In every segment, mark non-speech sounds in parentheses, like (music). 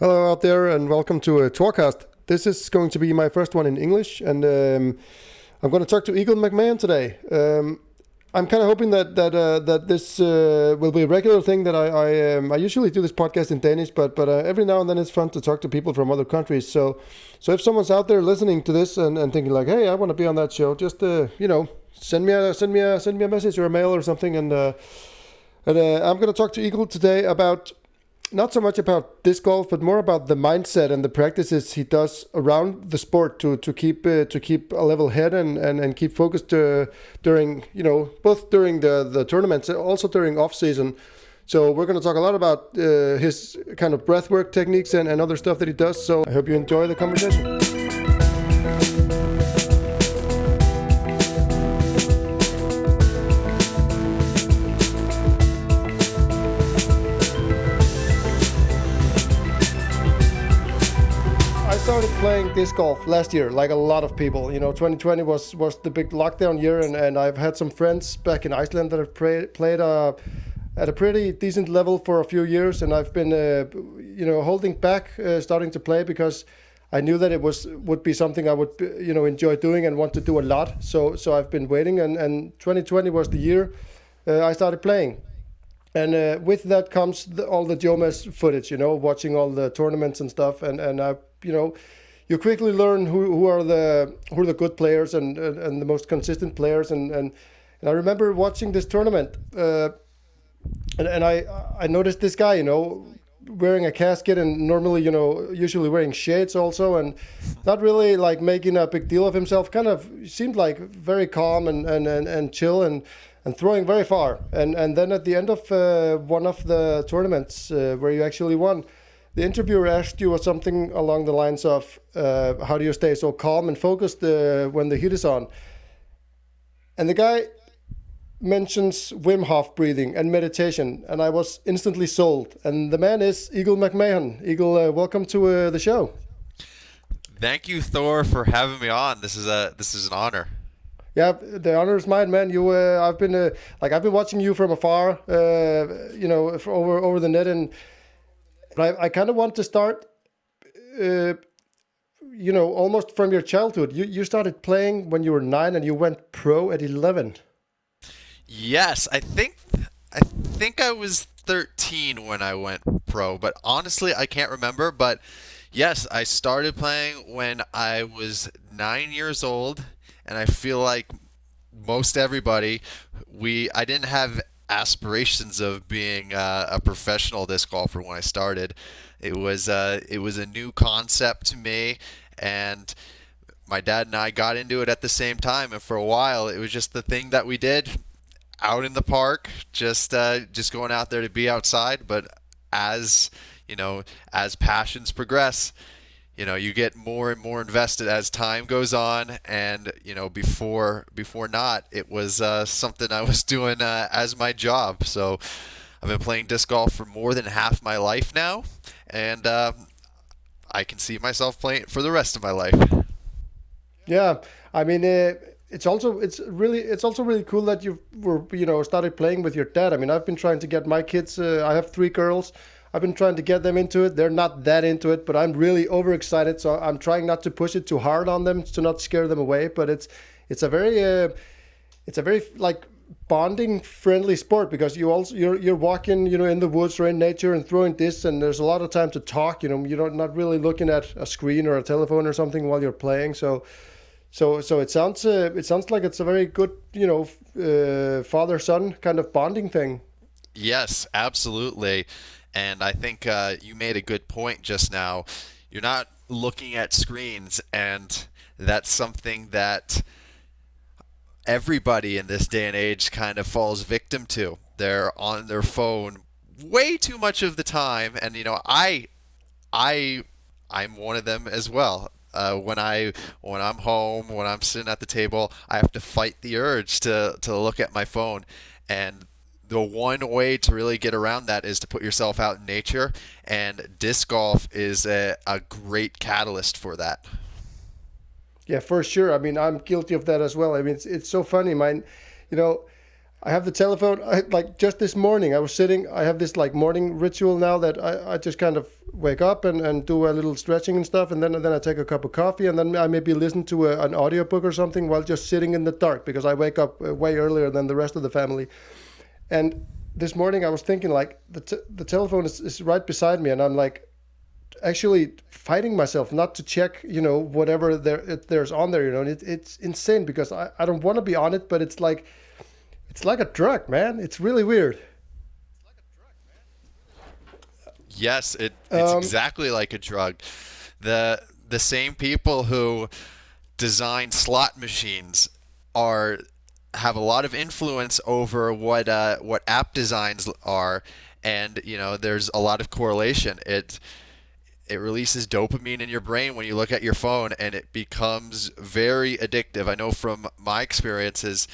Hello out there, and welcome to a Thorcast. This is going to be my first one in English, and um, I'm going to talk to Eagle McMahon today. Um, I'm kind of hoping that that uh, that this uh, will be a regular thing. That I I, um, I usually do this podcast in Danish, but but uh, every now and then it's fun to talk to people from other countries. So so if someone's out there listening to this and, and thinking like, hey, I want to be on that show, just uh, you know, send me a send me a send me a message or a mail or something, and uh, and uh, I'm going to talk to Eagle today about not so much about disc golf, but more about the mindset and the practices he does around the sport to to keep uh, to keep a level head and and, and keep focused uh, during you know both during the the tournaments, also during off season. So we're going to talk a lot about uh, his kind of breathwork techniques and, and other stuff that he does. So I hope you enjoy the conversation. Disc golf last year, like a lot of people. You know, 2020 was was the big lockdown year, and, and I've had some friends back in Iceland that have pray, played uh, at a pretty decent level for a few years, and I've been, uh, you know, holding back uh, starting to play because I knew that it was would be something I would, you know, enjoy doing and want to do a lot. So so I've been waiting, and and 2020 was the year uh, I started playing. And uh, with that comes the, all the Jomez footage, you know, watching all the tournaments and stuff, and and I you know you quickly learn who, who are the who are the good players and, and, and the most consistent players. And, and and I remember watching this tournament uh, and, and I I noticed this guy you know wearing a casket and normally you know usually wearing shades also. And not really like making a big deal of himself kind of seemed like very calm and and, and, and chill and and throwing very far. And and then at the end of uh, one of the tournaments uh, where you actually won the interviewer asked you something along the lines of uh, how do you stay so calm and focused uh, when the heat is on and the guy mentions Wim Hof breathing and meditation, and I was instantly sold. And the man is Eagle McMahon. Eagle, uh, welcome to uh, the show. Thank you, Thor, for having me on. This is a this is an honor. Yeah, the honor is mine, man. You, uh, I've been uh, like I've been watching you from afar, uh, you know, over over the net, and but I, I kind of want to start, uh, you know, almost from your childhood. You you started playing when you were nine, and you went pro at eleven. Yes, I think I think I was 13 when I went pro, but honestly, I can't remember. But yes, I started playing when I was nine years old, and I feel like most everybody, we I didn't have aspirations of being uh, a professional disc golfer when I started. It was uh, it was a new concept to me, and my dad and I got into it at the same time. And for a while, it was just the thing that we did out in the park, just uh, just going out there to be outside. But as you know, as passions progress, you know you get more and more invested as time goes on. And you know before before not it was uh, something i was (laughs) doing uh, as my job. So i've been playing disc golf for more than half my life now. And um, i can see myself playing for the rest of my life. Yeah. I mean uh, it's also it's really it's also really cool that you were you know started playing with your dad. I mean i've been trying to get my kids uh, i have three girls I've been trying to get them into it. They're not that into it, but I'm really overexcited. So I'm trying not to push it too hard on them to not scare them away. But it's it's a very uh, it's a very like bonding friendly sport because you also you're you're walking you know in the woods or in nature and throwing this and there's a lot of time to talk you know you're not really looking at a screen or a telephone or something while you're playing so so so it sounds uh, it sounds like it's a very good you know uh, father son kind of bonding thing yes absolutely and I think uh, you made a good point just now. You're not looking at screens, and that's something that everybody in this day and age kind of falls victim to. They're on their phone way too much of the time, and you know, I, I, I'm one of them as well. Uh, when I when I'm home, when I'm sitting at the table, I have to fight the urge to to look at my phone, and the one way to really get around that is to put yourself out in nature, and disc golf is a, a great catalyst for that. Yeah, for sure. I mean, I'm guilty of that as well. I mean, it's, it's so funny, man. You know, I have the telephone. I, like just this morning, I was sitting. I have this like morning ritual now that I, I just kind of wake up and, and do a little stretching and stuff, and then and then I take a cup of coffee, and then I maybe listen to a, an audiobook or something while just sitting in the dark because I wake up uh, way earlier than the rest of the family. And this morning, I was thinking like the t- the telephone is, is right beside me, and I'm like actually fighting myself not to check you know whatever there there's on there you know and it, it's insane because I, I don't want to be on it but it's like it's like a drug, man. It's really weird. Yes, it, it's um, exactly like a drug. The the same people who design slot machines are have a lot of influence over what uh, what app designs are, and you know there's a lot of correlation. It it releases dopamine in your brain when you look at your phone, and it becomes very addictive. I know from my experiences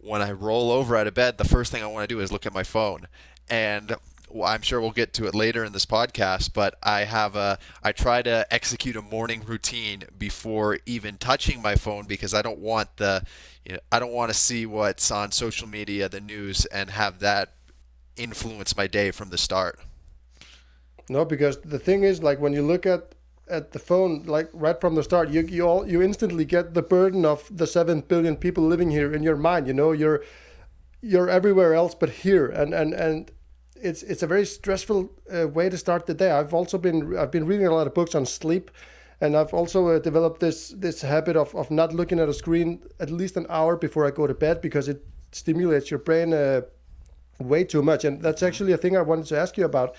when I roll over out of bed, the first thing I want to do is look at my phone. And I'm sure we'll get to it later in this podcast, but I have a I try to execute a morning routine before even touching my phone because I don't want the you know, I don't want to see what's on social media, the news and have that influence my day from the start. No, because the thing is like when you look at at the phone like right from the start you you all you instantly get the burden of the 7 billion people living here in your mind you know you're you're everywhere else but here and and and it's it's a very stressful uh, way to start the day i've also been i've been reading a lot of books on sleep and i've also uh, developed this this habit of of not looking at a screen at least an hour before i go to bed because it stimulates your brain uh, way too much and that's actually a thing i wanted to ask you about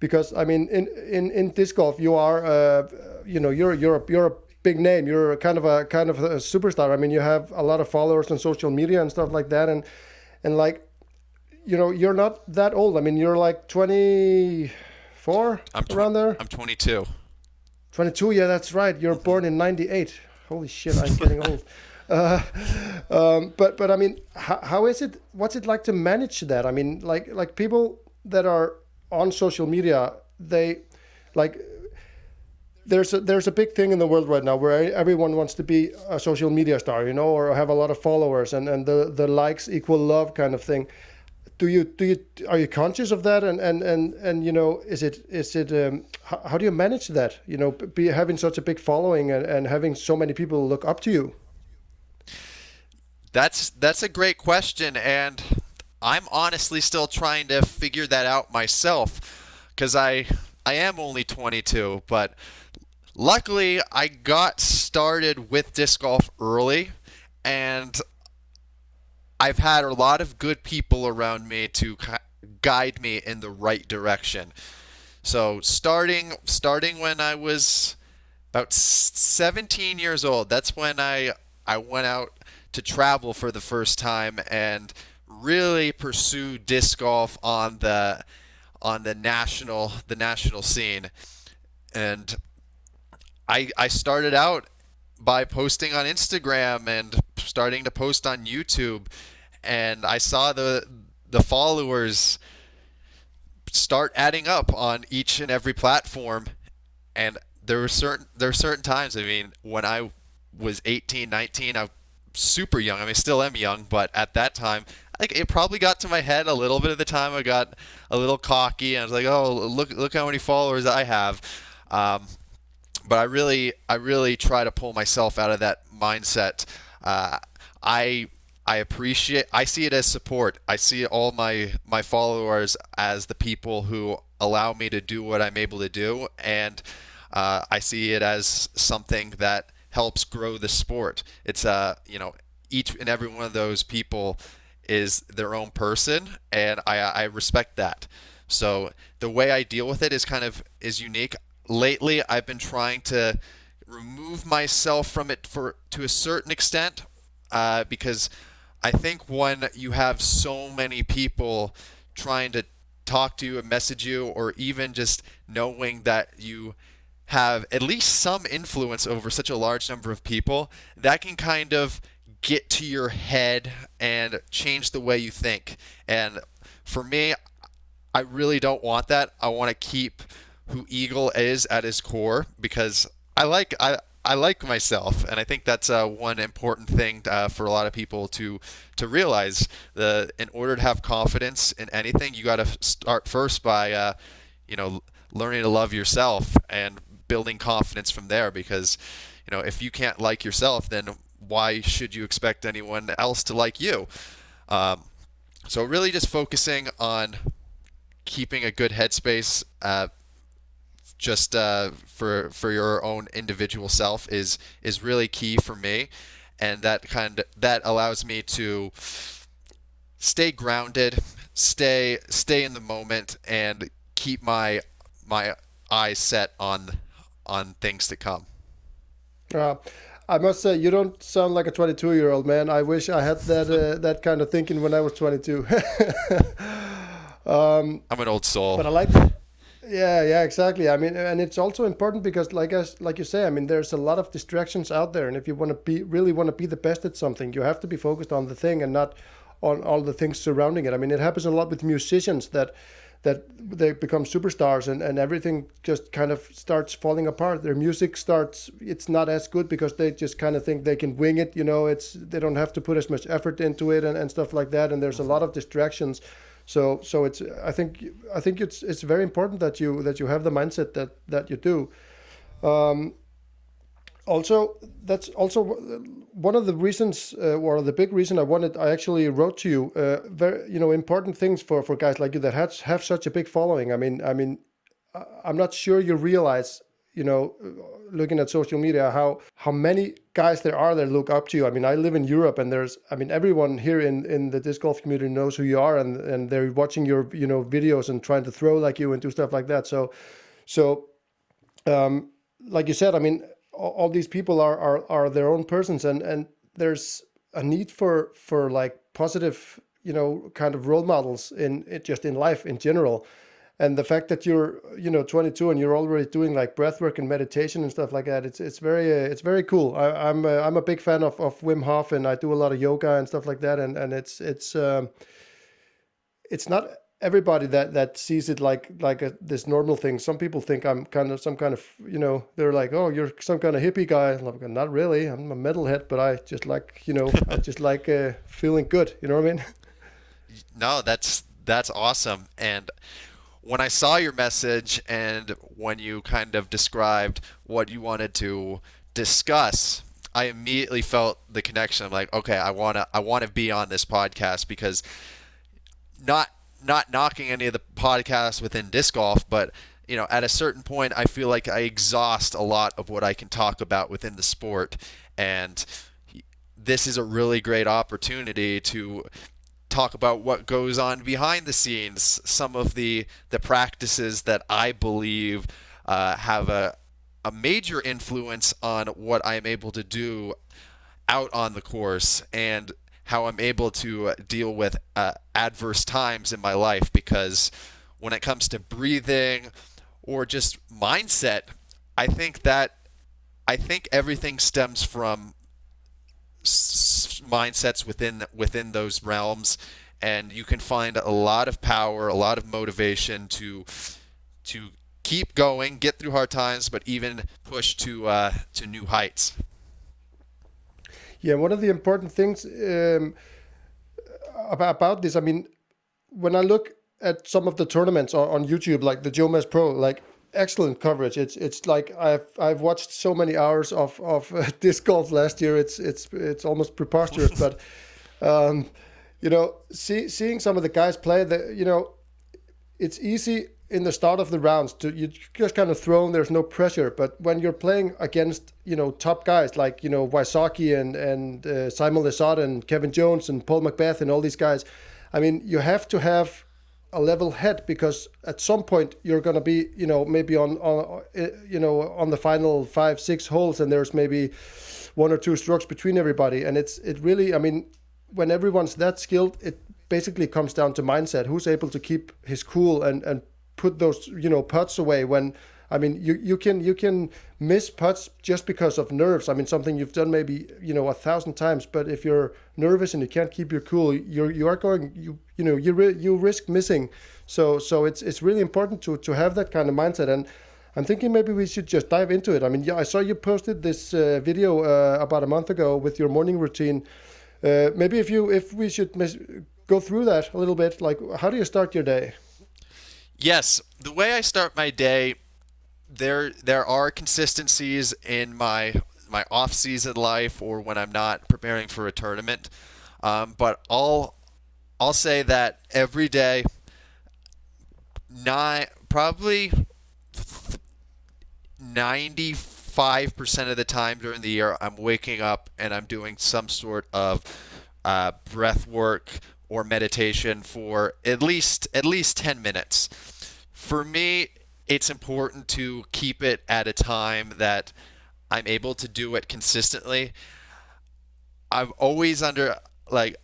because I mean, in in in disc golf, you are uh, you know you're you're a, you're a big name. You're kind of a kind of a superstar. I mean, you have a lot of followers on social media and stuff like that, and and like you know you're not that old. I mean, you're like 24 I'm tw- around there. I'm 22. 22, yeah, that's right. You're born in '98. Holy shit, I'm getting old. (laughs) Uh, um, but but I mean, how, how is it? What's it like to manage that? I mean, like like people that are on social media, they like there's a there's a big thing in the world right now where everyone wants to be a social media star, you know, or have a lot of followers and, and the, the likes equal love kind of thing. Do you do you are you conscious of that and and and, and you know is it is it um, how, how do you manage that you know be having such a big following and, and having so many people look up to you? That's that's a great question and I'm honestly still trying to figure that out myself because I I am only 22, but luckily I got started with disc golf early and I've had a lot of good people around me to guide me in the right direction. So starting starting when I was about 17 years old, that's when I I went out to travel for the first time and really pursue disc golf on the on the national the national scene and I I started out by posting on Instagram and starting to post on YouTube and I saw the the followers start adding up on each and every platform and there were certain there were certain times I mean when I was 18 19 I super young I mean still am young but at that time like it probably got to my head a little bit of the time. I got a little cocky and I was like, oh, look, look how many followers I have. Um, but I really, I really try to pull myself out of that mindset. Uh, I, I appreciate. I see it as support. I see all my my followers as the people who allow me to do what I'm able to do, and uh, I see it as something that helps grow the sport. It's a uh, you know each and every one of those people is their own person, and I, I respect that. So the way I deal with it is kind of is unique. Lately, I've been trying to remove myself from it for to a certain extent uh, because I think when you have so many people trying to talk to you and message you, or even just knowing that you have at least some influence over such a large number of people, that can kind of get to your head and change the way you think. And for me, I really don't want that. I want to keep who Eagle is at his core because I like I I like myself, and I think that's uh, one important thing uh, for a lot of people to to realize. The in order to have confidence in anything, you got to start first by uh, you know learning to love yourself and building confidence from there. Because you know if you can't like yourself, then why should you expect anyone else to like you? Um, so really, just focusing on keeping a good headspace uh, just uh, for for your own individual self is is really key for me, and that kind of, that allows me to stay grounded, stay stay in the moment, and keep my my eyes set on on things to come. Uh, I must say, you don't sound like a 22 year old man. I wish I had that uh, (laughs) that kind of thinking when I was 22. (laughs) um, I'm an old soul. But I like yeah, yeah, exactly. I mean, and it's also important because, like as like you say, I mean, there's a lot of distractions out there, and if you want to be really want to be the best at something, you have to be focused on the thing and not on all the things surrounding it. I mean, it happens a lot with musicians that that they become superstars and, and everything just kind of starts falling apart their music starts it's not as good because they just kind of think they can wing it you know it's they don't have to put as much effort into it and, and stuff like that and there's a lot of distractions so so it's I think I think it's it's very important that you that you have the mindset that that you do. Um, also, that's also one of the reasons, uh, or the big reason I wanted. I actually wrote to you. Uh, very, you know, important things for for guys like you that have have such a big following. I mean, I mean, I'm not sure you realize you know, looking at social media, how how many guys there are that look up to you. I mean, I live in Europe, and there's, I mean, everyone here in in the disc golf community knows who you are, and and they're watching your you know videos and trying to throw like you and do stuff like that. So, so, um, like you said, I mean, all, all these people are are are their own persons, and and there's a need for for like positive, you know, kind of role models in it just in life in general and the fact that you're you know 22 and you're already doing like breath work and meditation and stuff like that it's it's very uh, it's very cool. I, am I'm, uh, I'm a big fan of, of Wim Hof and I do a lot of yoga and stuff like that. And and it's it's um, it's not everybody that that sees it like like a, this normal thing. Some people think I'm kind of some kind of you know they're like oh you're some kind of hippie guy. Like, not really. I'm a metalhead but I just like you know I just (laughs) like uh, feeling good. You know what I mean? No that's that's awesome. And when I saw your message and when you kind of described what you wanted to discuss, I immediately felt the connection. I'm like, okay, I wanna I wanna be on this podcast because not not knocking any of the podcasts within disc golf, but you know, at a certain point, I feel like I exhaust a lot of what I can talk about within the sport, and this is a really great opportunity to talk about what goes on behind the scenes, some of the the practices that I believe uh, have a a major influence on what I'm able to do out on the course and how I'm able to deal with uh, adverse times in my life because when it comes to breathing or just mindset, I think that I think everything stems from mindsets within within those realms and you can find a lot of power a lot of motivation to to keep going get through hard times but even push to uh, to new heights. Yeah one of the important things um, about, this i mean when i look at some of the tournaments on, on youtube like the Jomez pro like excellent coverage. It's it's like I've I've watched so many hours of of uh, (laughs) disc golf last year. It's it's it's almost preposterous. but um, you know, see, seeing some of the guys play, the you know, it's easy in the start of the rounds to you just kind of thrown. There's no pressure. But when you're playing against you know top guys like you know Wysocki and and uh, Simon Lizotte and Kevin Jones and Paul McBeth and all these guys, I mean, you have to have a level head because at some point you're going to be you know maybe on on eh, you know on the final five six holes and there's maybe one or two strokes between everybody. And it's it really i mean when everyone's that skilled it basically comes down to mindset. Who's able to keep his cool and and put those you know putts away when I mean, you, you can you can miss putts just because of nerves. I mean, something you've done maybe you know a thousand times, but if you're nervous and you can't keep your cool, you're you are going you you know you you risk missing. So so it's it's really important to to have that kind of mindset. And I'm thinking maybe we should just dive into it. I mean, yeah, I saw you posted this uh, video uh, about a month ago with your morning routine. Uh, maybe if you if we should mis- go through that a little bit, like how do you start your day? Yes, the way I start my day, there there are consistencies in my my off season life or when I'm not preparing for a tournament. Um, but I'll I'll say that every day, nine probably ninety five percent of the time during the year, I'm waking up and I'm doing some sort of uh, breath work or meditation for at least at least 10 minutes. For me, it's important to keep it at a time that I'm able to do it consistently. I've always under like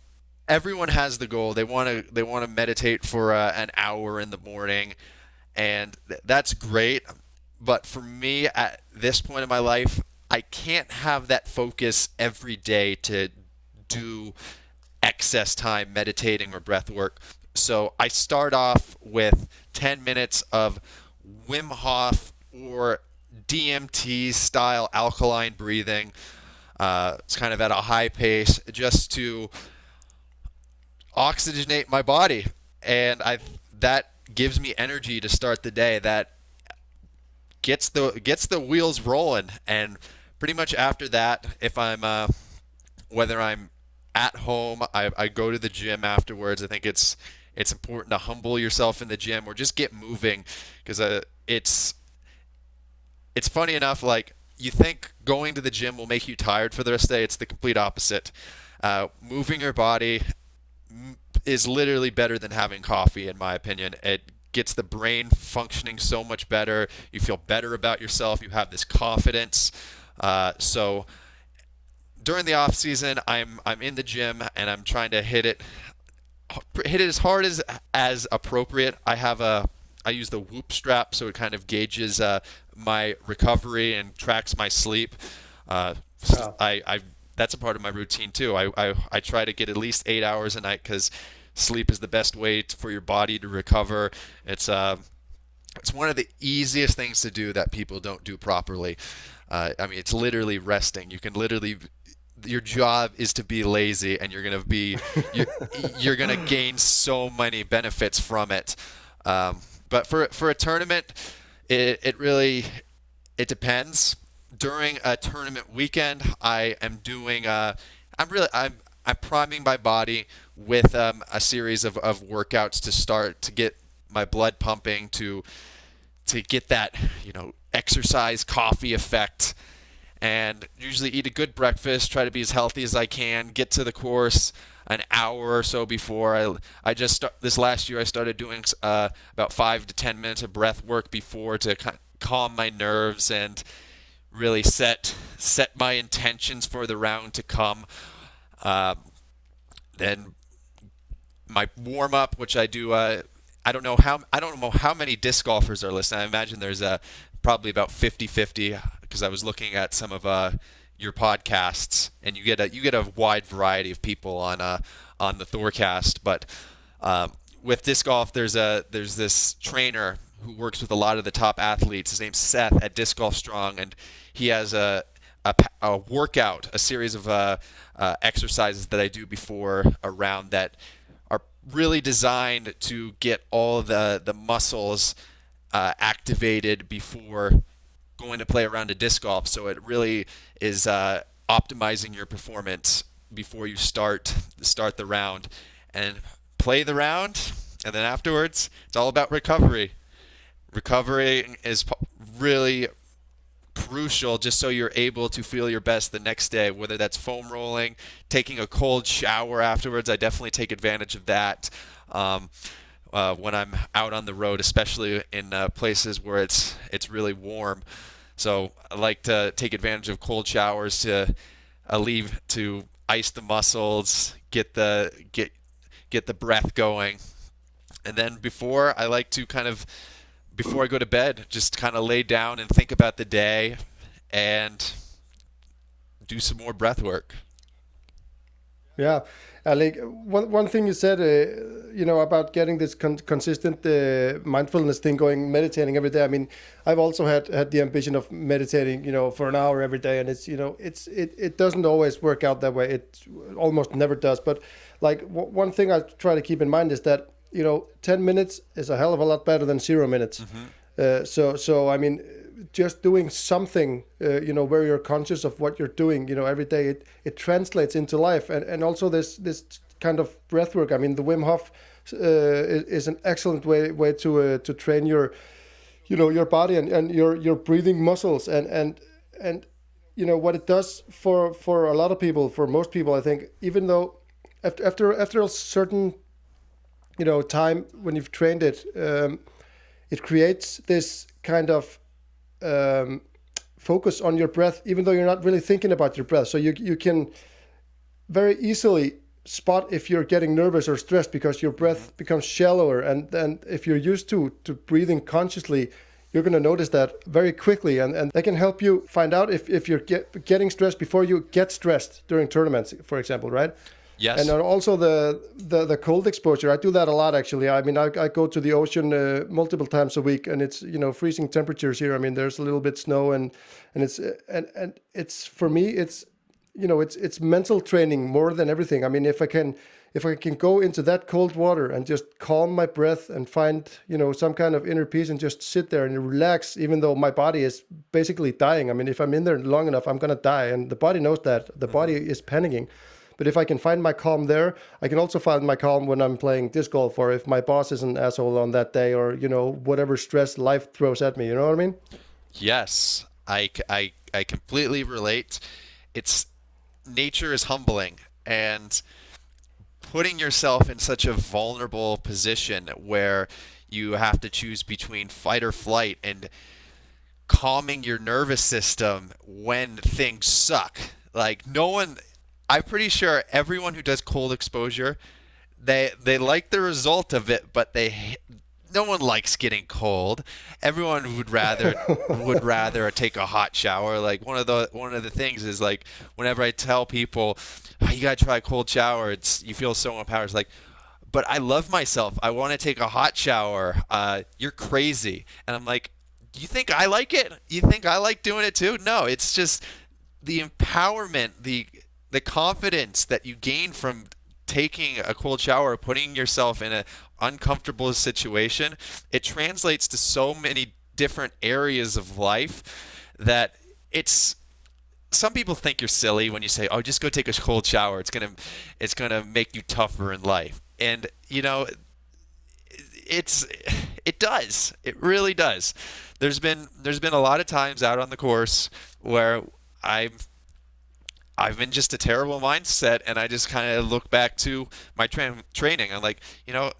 everyone has the goal. They want to they want to meditate for uh, an hour in the morning, and th- that's great. But for me, at this point in my life, I can't have that focus every day to do excess time meditating or breath work. So I start off with 10 minutes of Wim Hof or DMT style alkaline breathing. Uh, it's kind of at a high pace just to oxygenate my body, and I that gives me energy to start the day. That gets the gets the wheels rolling, and pretty much after that, if I'm uh, whether I'm at home, I, I go to the gym afterwards. I think it's it's important to humble yourself in the gym or just get moving because uh, it's it's funny enough like you think going to the gym will make you tired for the rest of the day. It's the complete opposite. Uh, moving your body is literally better than having coffee in my opinion. It gets the brain functioning so much better. You feel better about yourself. You have this confidence. Uh, so during the off season i'm i'm in the gym and i'm trying to hit it hit it as hard as as appropriate i have a I use the Whoop strap, so it kind of gauges uh, my recovery and tracks my sleep. Uh, wow. I, I that's a part of my routine too. I, I, I try to get at least eight hours a night because sleep is the best way for your body to recover. It's uh, it's one of the easiest things to do that people don't do properly. Uh, I mean, it's literally resting. You can literally your job is to be lazy and you're going to be (laughs) you're, you're going to gain so many benefits from it um, but for for a tournament, it, it really it depends. During a tournament weekend, I am doing. Uh, I'm really I'm I'm priming my body with um, a series of, of workouts to start to get my blood pumping to to get that you know exercise coffee effect and usually eat a good breakfast try to be as healthy as i can get to the course an hour or so before. I, I just start, this last year I started doing uh, about five to ten minutes of breath work before to calm my nerves and really set set my intentions for the round to come. Um, then my warm up, which I do. Uh, I don't know how I don't know how many disc golfers are listening. I imagine there's a probably about 50-50 because I was looking at some of uh, your podcasts, and you get a you get a wide variety of people on uh, on the Thorcast. But um, with disc golf, there's a there's this trainer who works with a lot of the top athletes. His name's Seth at Disc Golf Strong, and he has a a, a workout, a series of uh, uh, exercises that I do before a round that are really designed to get all the the muscles uh, activated before going to play around a disc golf. So it really is uh, optimizing your performance before you start start the round and play the round, and then afterwards it's all about recovery. Recovery is really crucial just so you're able to feel your best the next day whether that's foam rolling taking a cold shower afterwards i definitely take advantage of that um, uh, when I'm out on the road, especially in uh, places where it's it's really warm. So I like to take advantage of cold showers to uh, to ice the muscles, get the get get the breath going, and then before I like to kind of before I go to bed, just kind of lay down and think about the day, and do some more breath work. Yeah, Like one one thing you said, uh, you know, about getting this con- consistent uh, mindfulness thing going, meditating every day. I mean, I've also had had the ambition of meditating, you know, for an hour every day, and it's you know, it's it it doesn't always work out that way. It almost never does. But like w- one thing I try to keep in mind is that you know, ten minutes is a hell of a lot better than zero minutes. Uh, so so I mean just doing something uh, you know where you're conscious of what you're doing you know every day it it translates into life. And and also this this kind of breath work. I mean the wim hof uh, is, an excellent way way to uh, to train your you know your body and, and your your breathing muscles. And and and you know what it does for for a lot of people for most people i think even though after after after a certain you know time when you've trained it um, it creates this kind of um, focus on your breath, even though you're not really thinking about your breath. So you you can very easily spot if you're getting nervous or stressed because your breath becomes shallower, and then if you're used to to breathing consciously. You're going to notice that very quickly, and, and that can help you find out if, if you're get, getting stressed before you get stressed during tournaments, for example, right? Yes. And also the, the the cold exposure. I do that a lot actually. I mean, I, I go to the ocean uh, multiple times a week, and it's you know freezing temperatures here. I mean, there's a little bit snow, and and it's and and it's for me, it's you know, it's it's mental training more than everything. I mean, if I can if I can go into that cold water and just calm my breath and find you know some kind of inner peace and just sit there and relax, even though my body is basically dying. I mean, if I'm in there long enough, I'm gonna die, and the body knows that. The body is panicking. But if I can find my calm there, I can also find my calm when I'm playing disc golf or if my boss is an asshole on that day or, you know, whatever stress life throws at me. You know what I mean? Yes, I, I, I completely relate. It's nature is humbling and putting yourself in such a vulnerable position where you have to choose between fight or flight and calming your nervous system when things suck. Like no one I'm pretty sure everyone who does cold exposure, they they like the result of it, but they no one likes getting cold. Everyone would rather (laughs) would rather take a hot shower. Like one of the one of the things is like whenever I tell people, oh, you gotta try a cold shower, it's you feel so empowered. It's like, but I love myself. I want to take a hot shower. Uh, you're crazy, and I'm like, you think I like it? You think I like doing it too? No, it's just the empowerment, the the confidence that you gain from taking a cold shower, putting yourself in an uncomfortable situation, it translates to so many different areas of life that it's some people think you're silly when you say, "Oh, just go take a cold shower. It's going to it's going to make you tougher in life." And, you know, it's it does. It really does. There's been there's been a lot of times out on the course where I've I've been just a terrible mindset, and I just kind of look back to my tra- training. I'm like, you know,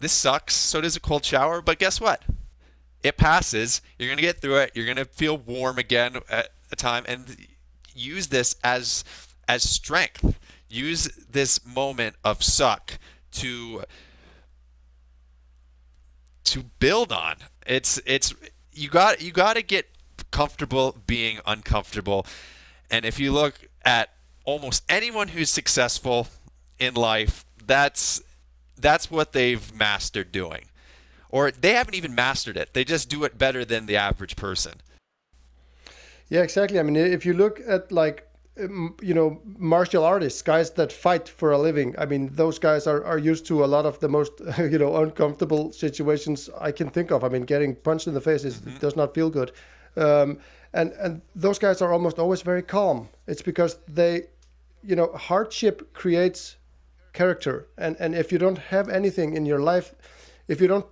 this sucks. So does a cold shower, but guess what? It passes. You're gonna get through it. You're gonna feel warm again at a time, and use this as as strength. Use this moment of suck to to build on. It's it's you got you got to get comfortable being uncomfortable. And if you look at almost anyone who's successful in life, that's that's what they've mastered doing. Or they haven't even mastered it. They just do it better than the average person. Yeah, exactly. I mean, if you look at like um, you know martial artists guys that fight for a living i mean those guys are, are used to a lot of the most (laughs) you know uncomfortable situations i can think of i mean getting punched in the face is, mm-hmm. does not feel good um, and and those guys are almost always very calm. It's because they you know hardship creates character. And and if you don't have anything in your life if you don't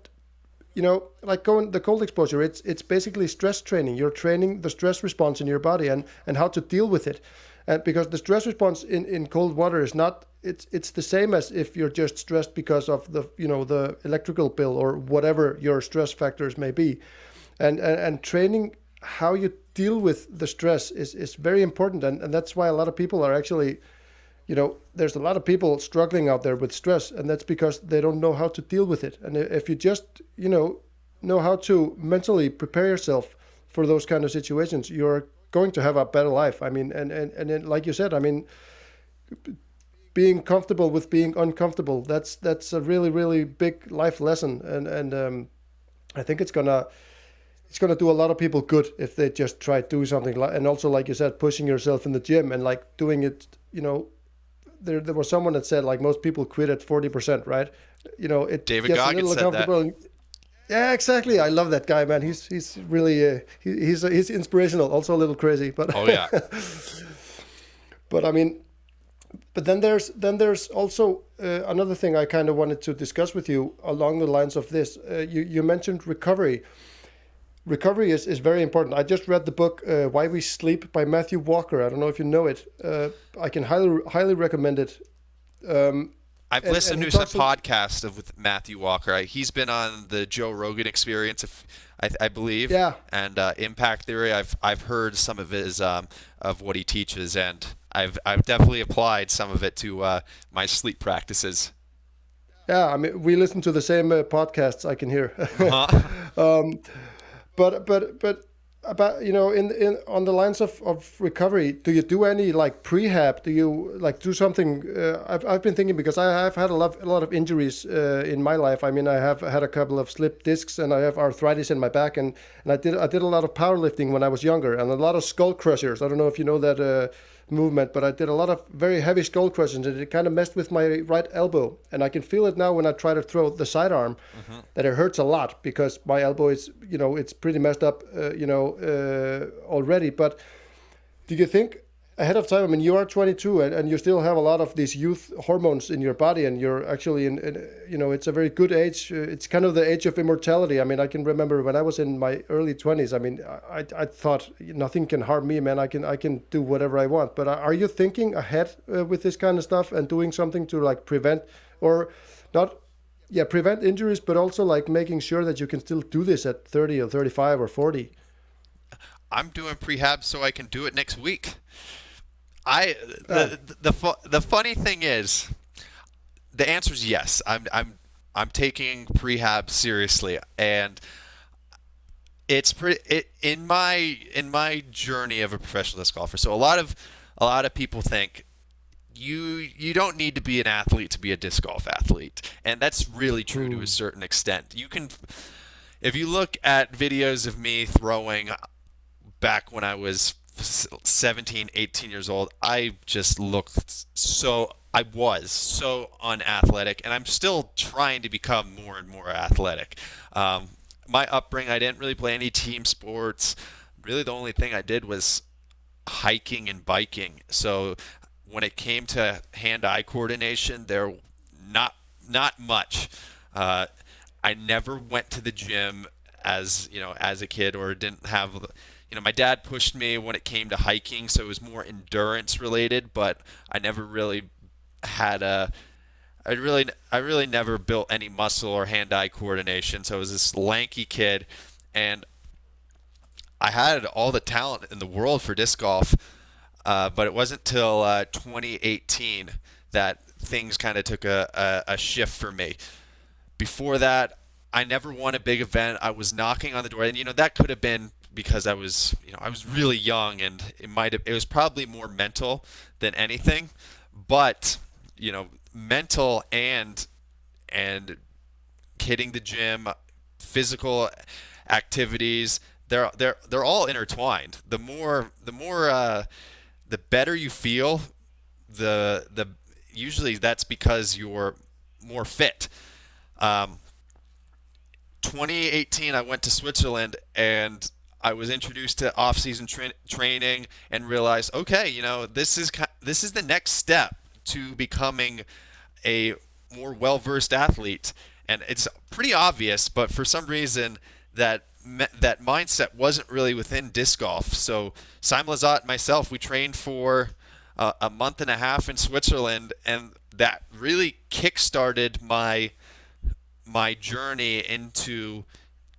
you know like going the cold exposure it's it's basically stress training. You're training the stress response in your body and and how to deal with it. And because the stress response in in cold water is not it's it's the same as if you're just stressed because of the you know the electrical bill or whatever your stress factors may be. And and, and training how you deal with the stress is, is very important and, and that's why a lot of people are actually you know there's a lot of people struggling out there with stress and that's because they don't know how to deal with it and if you just you know know how to mentally prepare yourself for those kind of situations you're going to have a better life i mean and and, and then, like you said i mean being comfortable with being uncomfortable. That's that's a really really big life lesson, and and um, I think it's gonna it's gonna do a lot of people good if they just try to do something like and also like you said, pushing yourself in the gym and like doing it. You know, there there was someone that said like most people quit at forty percent, right? You know, it David gets a Goggins little said that. uncomfortable. Yeah, exactly. I love that guy, man. He's he's really uh, he, he's he's inspirational. Also a little crazy, but Oh yeah. (laughs) but I mean, but then there's then there's also uh, another thing I kind of wanted to discuss with you along the lines of this. Uh, you you mentioned recovery. Recovery is, is very important. I just read the book uh, Why We Sleep by Matthew Walker. I don't know if you know it. Uh, I can highly highly recommend it. Um, I've And- listened and to some podcasts of with Matthew Walker. I- He's been on the Joe Rogan Experience, if I, I believe. Yeah. And uh, Impact Theory. I've I've heard some of his um, of what he teaches, and I've I've definitely applied some of it to uh, my sleep practices. yeah, I mean, we listen to the same uh, podcasts. I can hear. (laughs) Huh? But but but about you know in in on the lines of, of recovery do you do any like prehab? Do you like do something uh, I've, I've been thinking because i have had a lot, a lot of injuries uh, in my life. I mean i have had a couple of slip discs and i have arthritis in my back and and i did i did a lot of powerlifting when i was younger and a lot of skull crushers. I don't know if you know that uh, movement but i did a lot of very heavy skull crushers and it kind of messed with my right elbow. And i can feel it now when i try to throw the sidearm that it hurts a lot because my elbow is you know it's pretty messed up uh, you know uh, already. But do you think ahead of time. I mean you are 22 and, and you still have a lot of these youth hormones in your body and you're actually in, in you know it's a very good age. Uh, it's kind of the age of immortality. I mean i can remember when i was in my early 20s i mean i, I thought nothing can harm me man. I can i can do whatever i want. But are you thinking ahead uh, with this kind of stuff and doing something to like prevent or not yeah prevent injuries but also like making sure that you can still do this at 30 or 35 or 40 I'm doing prehab so I can do it next week. I the uh. the the, fu- the funny thing is, the answer is yes. I'm I'm I'm taking prehab seriously, and it's pretty it, in my in my journey of a professional disc golfer. So a lot of a lot of people think you you don't need to be an athlete to be a disc golf athlete, and that's really true to a certain extent. You can if you look at videos of me throwing back when I was 17, 18 years old, I just looked so I was so unathletic, and I'm still trying to become more and more athletic. Um, my upbringing, I didn't really play any team sports. Really, the only thing I did was hiking and biking. So when it came to hand-eye coordination, there not not much. Uh, I never went to the gym as you know as a kid, or didn't have. You know, my dad pushed me when it came to hiking, so it was more endurance related. But I never really had a. I really, I really never built any muscle or hand-eye coordination. So I was this lanky kid, and I had all the talent in the world for disc golf, uh, but it wasn't till uh, 2018 that things kind of took a, a, a shift for me. Before that, I never won a big event. I was knocking on the door, and you know that could have been because I was, you know, I was really young, and it might have, it was probably more mental than anything. But you know, mental and and hitting the gym, physical activities, they're they're they're all intertwined. The more the more uh, the better you feel, the the usually that's because you're more fit. Um, 2018, I went to Switzerland and I was introduced to off-season tra- training and realized, okay, you know, this is this is the next step to becoming a more well-versed athlete. And it's pretty obvious, but for some reason that that mindset wasn't really within disc golf. So Simon Lizotte and myself, we trained for uh, a month and a half in Switzerland, and that really kick-started my my journey into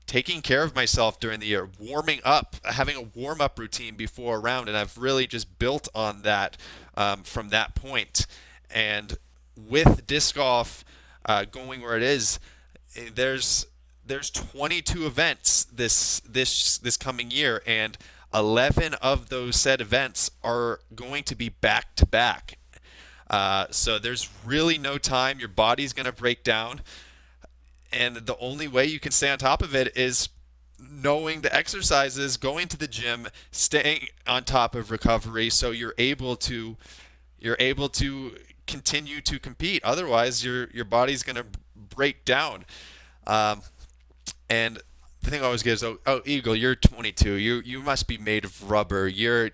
taking care of myself during the year, warming up, having a warm up routine before a round, and I've really just built on that um, from that point. And with disc golf uh, going where it is, eh, there's there's 22 events this this this coming year, and 11 of those said events are going to be back to back. So there's really no time. Your body's going to break down. And the only way you can stay on top of it is knowing the exercises, going to the gym, staying on top of recovery so you're able to you're able to continue to compete. Otherwise, your your body's going to break down. Um, and the thing I always get is, oh, oh, Eagle, you're 22. You you must be made of rubber. You're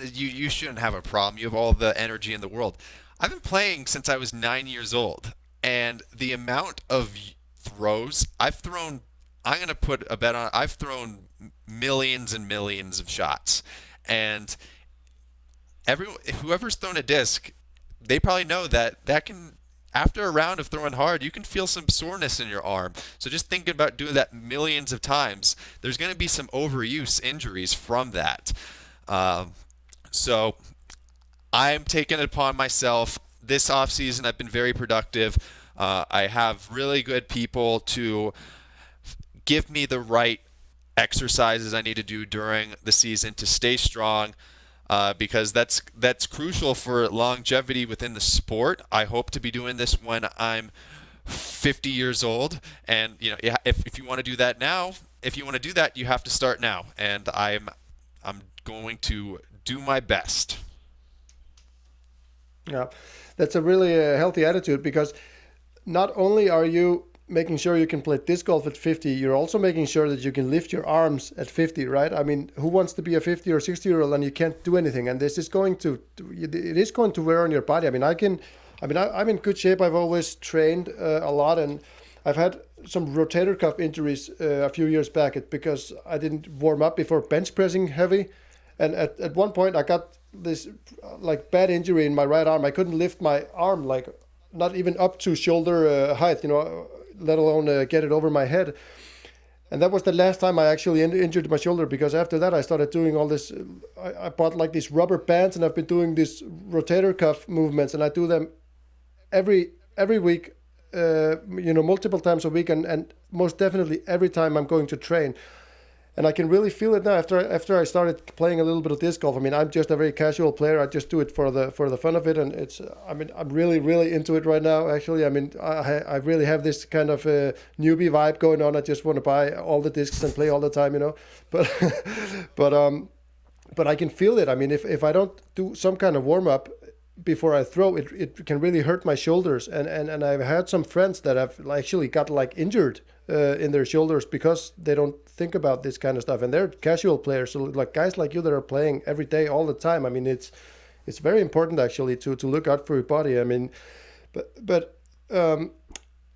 you you shouldn't have a problem. You have all the energy in the world. I've been playing since I was nine years old, and the amount of throws I've thrown, I'm gonna put a bet on. I've thrown millions and millions of shots, and every whoever's thrown a disc, they probably know that that can after a round of throwing hard, you can feel some soreness in your arm. So just thinking about doing that millions of times, there's going to be some overuse injuries from that. Um, so I'm taking it upon myself. This offseason, I've been very productive. Uh, I have really good people to give me the right exercises I need to do during the season to stay strong. Uh, because that's that's crucial for longevity within the sport. I hope to be doing this when I'm 50 years old, and you know, if, if you want to do that now, if you want to do that, you have to start now, and I'm I'm going to do my best. Yeah, that's a really uh, healthy attitude because not only are you making sure you can play disc golf at 50, you're also making sure that you can lift your arms at 50, right? I mean, who wants to be a 50 or 60 year old and you can't do anything? And this is going to, it is going to wear on your body. I mean, I can, I mean, I, am in good shape. I've always trained uh, a lot and I've had some rotator cuff injuries uh, a few years back because I didn't warm up before bench pressing heavy. And at, at one point, I got this like bad injury in my right arm. I couldn't lift my arm like not even up to shoulder uh, height, you know, let alone uh, get it over my head. And that was the last time I actually in- injured my shoulder because after that I started doing all this. I, I bought like these rubber bands and I've been doing these rotator cuff movements and I do them every every week, uh, you know, multiple times a week and, and most definitely every time I'm going to train and I can really feel it now after after I started playing a little bit of disc golf. I mean, I'm just a very casual player. I just do it for the for the fun of it, and it's. I mean, I'm really really into it right now. Actually, I mean, I I really have this kind of uh, newbie vibe going on. I just want to buy all the discs and play all the time, you know. But (laughs) but um, but I can feel it. I mean, if if I don't do some kind of warm up, before I throw it, it can really hurt my shoulders. And, and, and I've had some friends that have actually got like injured uh, in their shoulders because they don't think about this kind of stuff. And they're casual players, so like guys like you that are playing every day, all the time. I mean, it's it's very important actually to to look out for your body. I mean, but but um,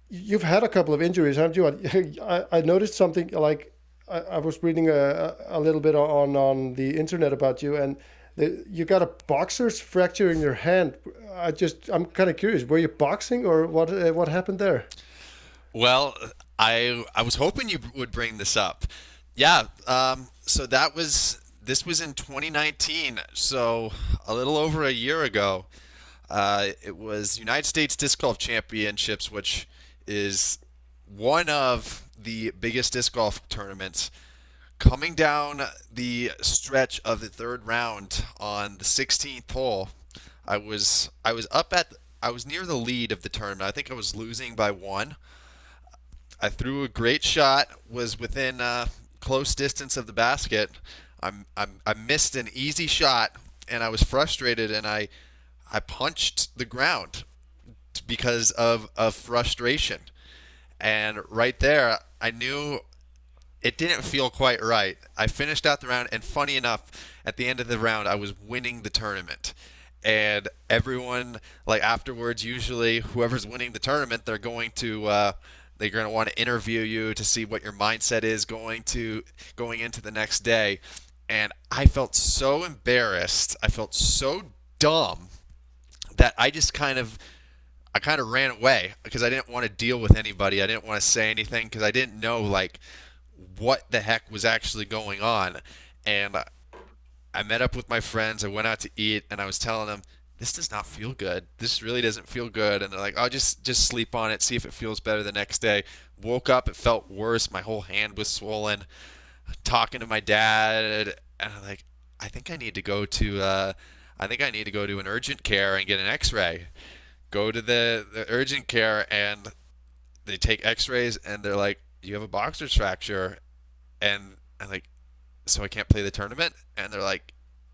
you've had a couple of injuries, haven't you? (laughs) I, I noticed something like I, I was reading a, a little bit on on the internet about you and the, you got a boxer's fracture in your hand. I just I'm kind of curious. Were you boxing or what? Uh, what happened there? Well, I I was hoping you would bring this up. Yeah. Um, so that was this was in 2019. So a little over a year ago. Uh, it was United States Disc Golf Championships, which is one of the biggest disc golf tournaments coming down the stretch of the third round on the 16th hole, I was I was up at I was near the lead of the tournament. I think I was losing by one. I threw a great shot, was within uh, close distance of the basket. I'm, I'm I missed an easy shot, and I was frustrated, and I I punched the ground because of of frustration. And right there, I knew it didn't feel quite right. I finished out the round, and funny enough, at the end of the round, I was winning the tournament. And everyone, like afterwards, usually whoever's winning the tournament, they're going to uh, they're going to want to interview you to see what your mindset is going to going into the next day. And I felt so embarrassed. I felt so dumb that I just kind of I kind of ran away because I didn't want to deal with anybody. I didn't want to say anything because I didn't know like what the heck was actually going on. And I met up with my friends. I went out to eat, and I was telling them, "This does not feel good. This really doesn't feel good." And they're like, "Oh, just just sleep on it. See if it feels better the next day." Woke up, it felt worse. My whole hand was swollen. Talking to my dad, and I'm like, "I think I need to go to." Uh, I think I need to go to an urgent care and get an X-ray. Go to the, the urgent care and they take X-rays and they're like, you have a boxer's fracture, and I'm like, so I can't play the tournament, and they're like,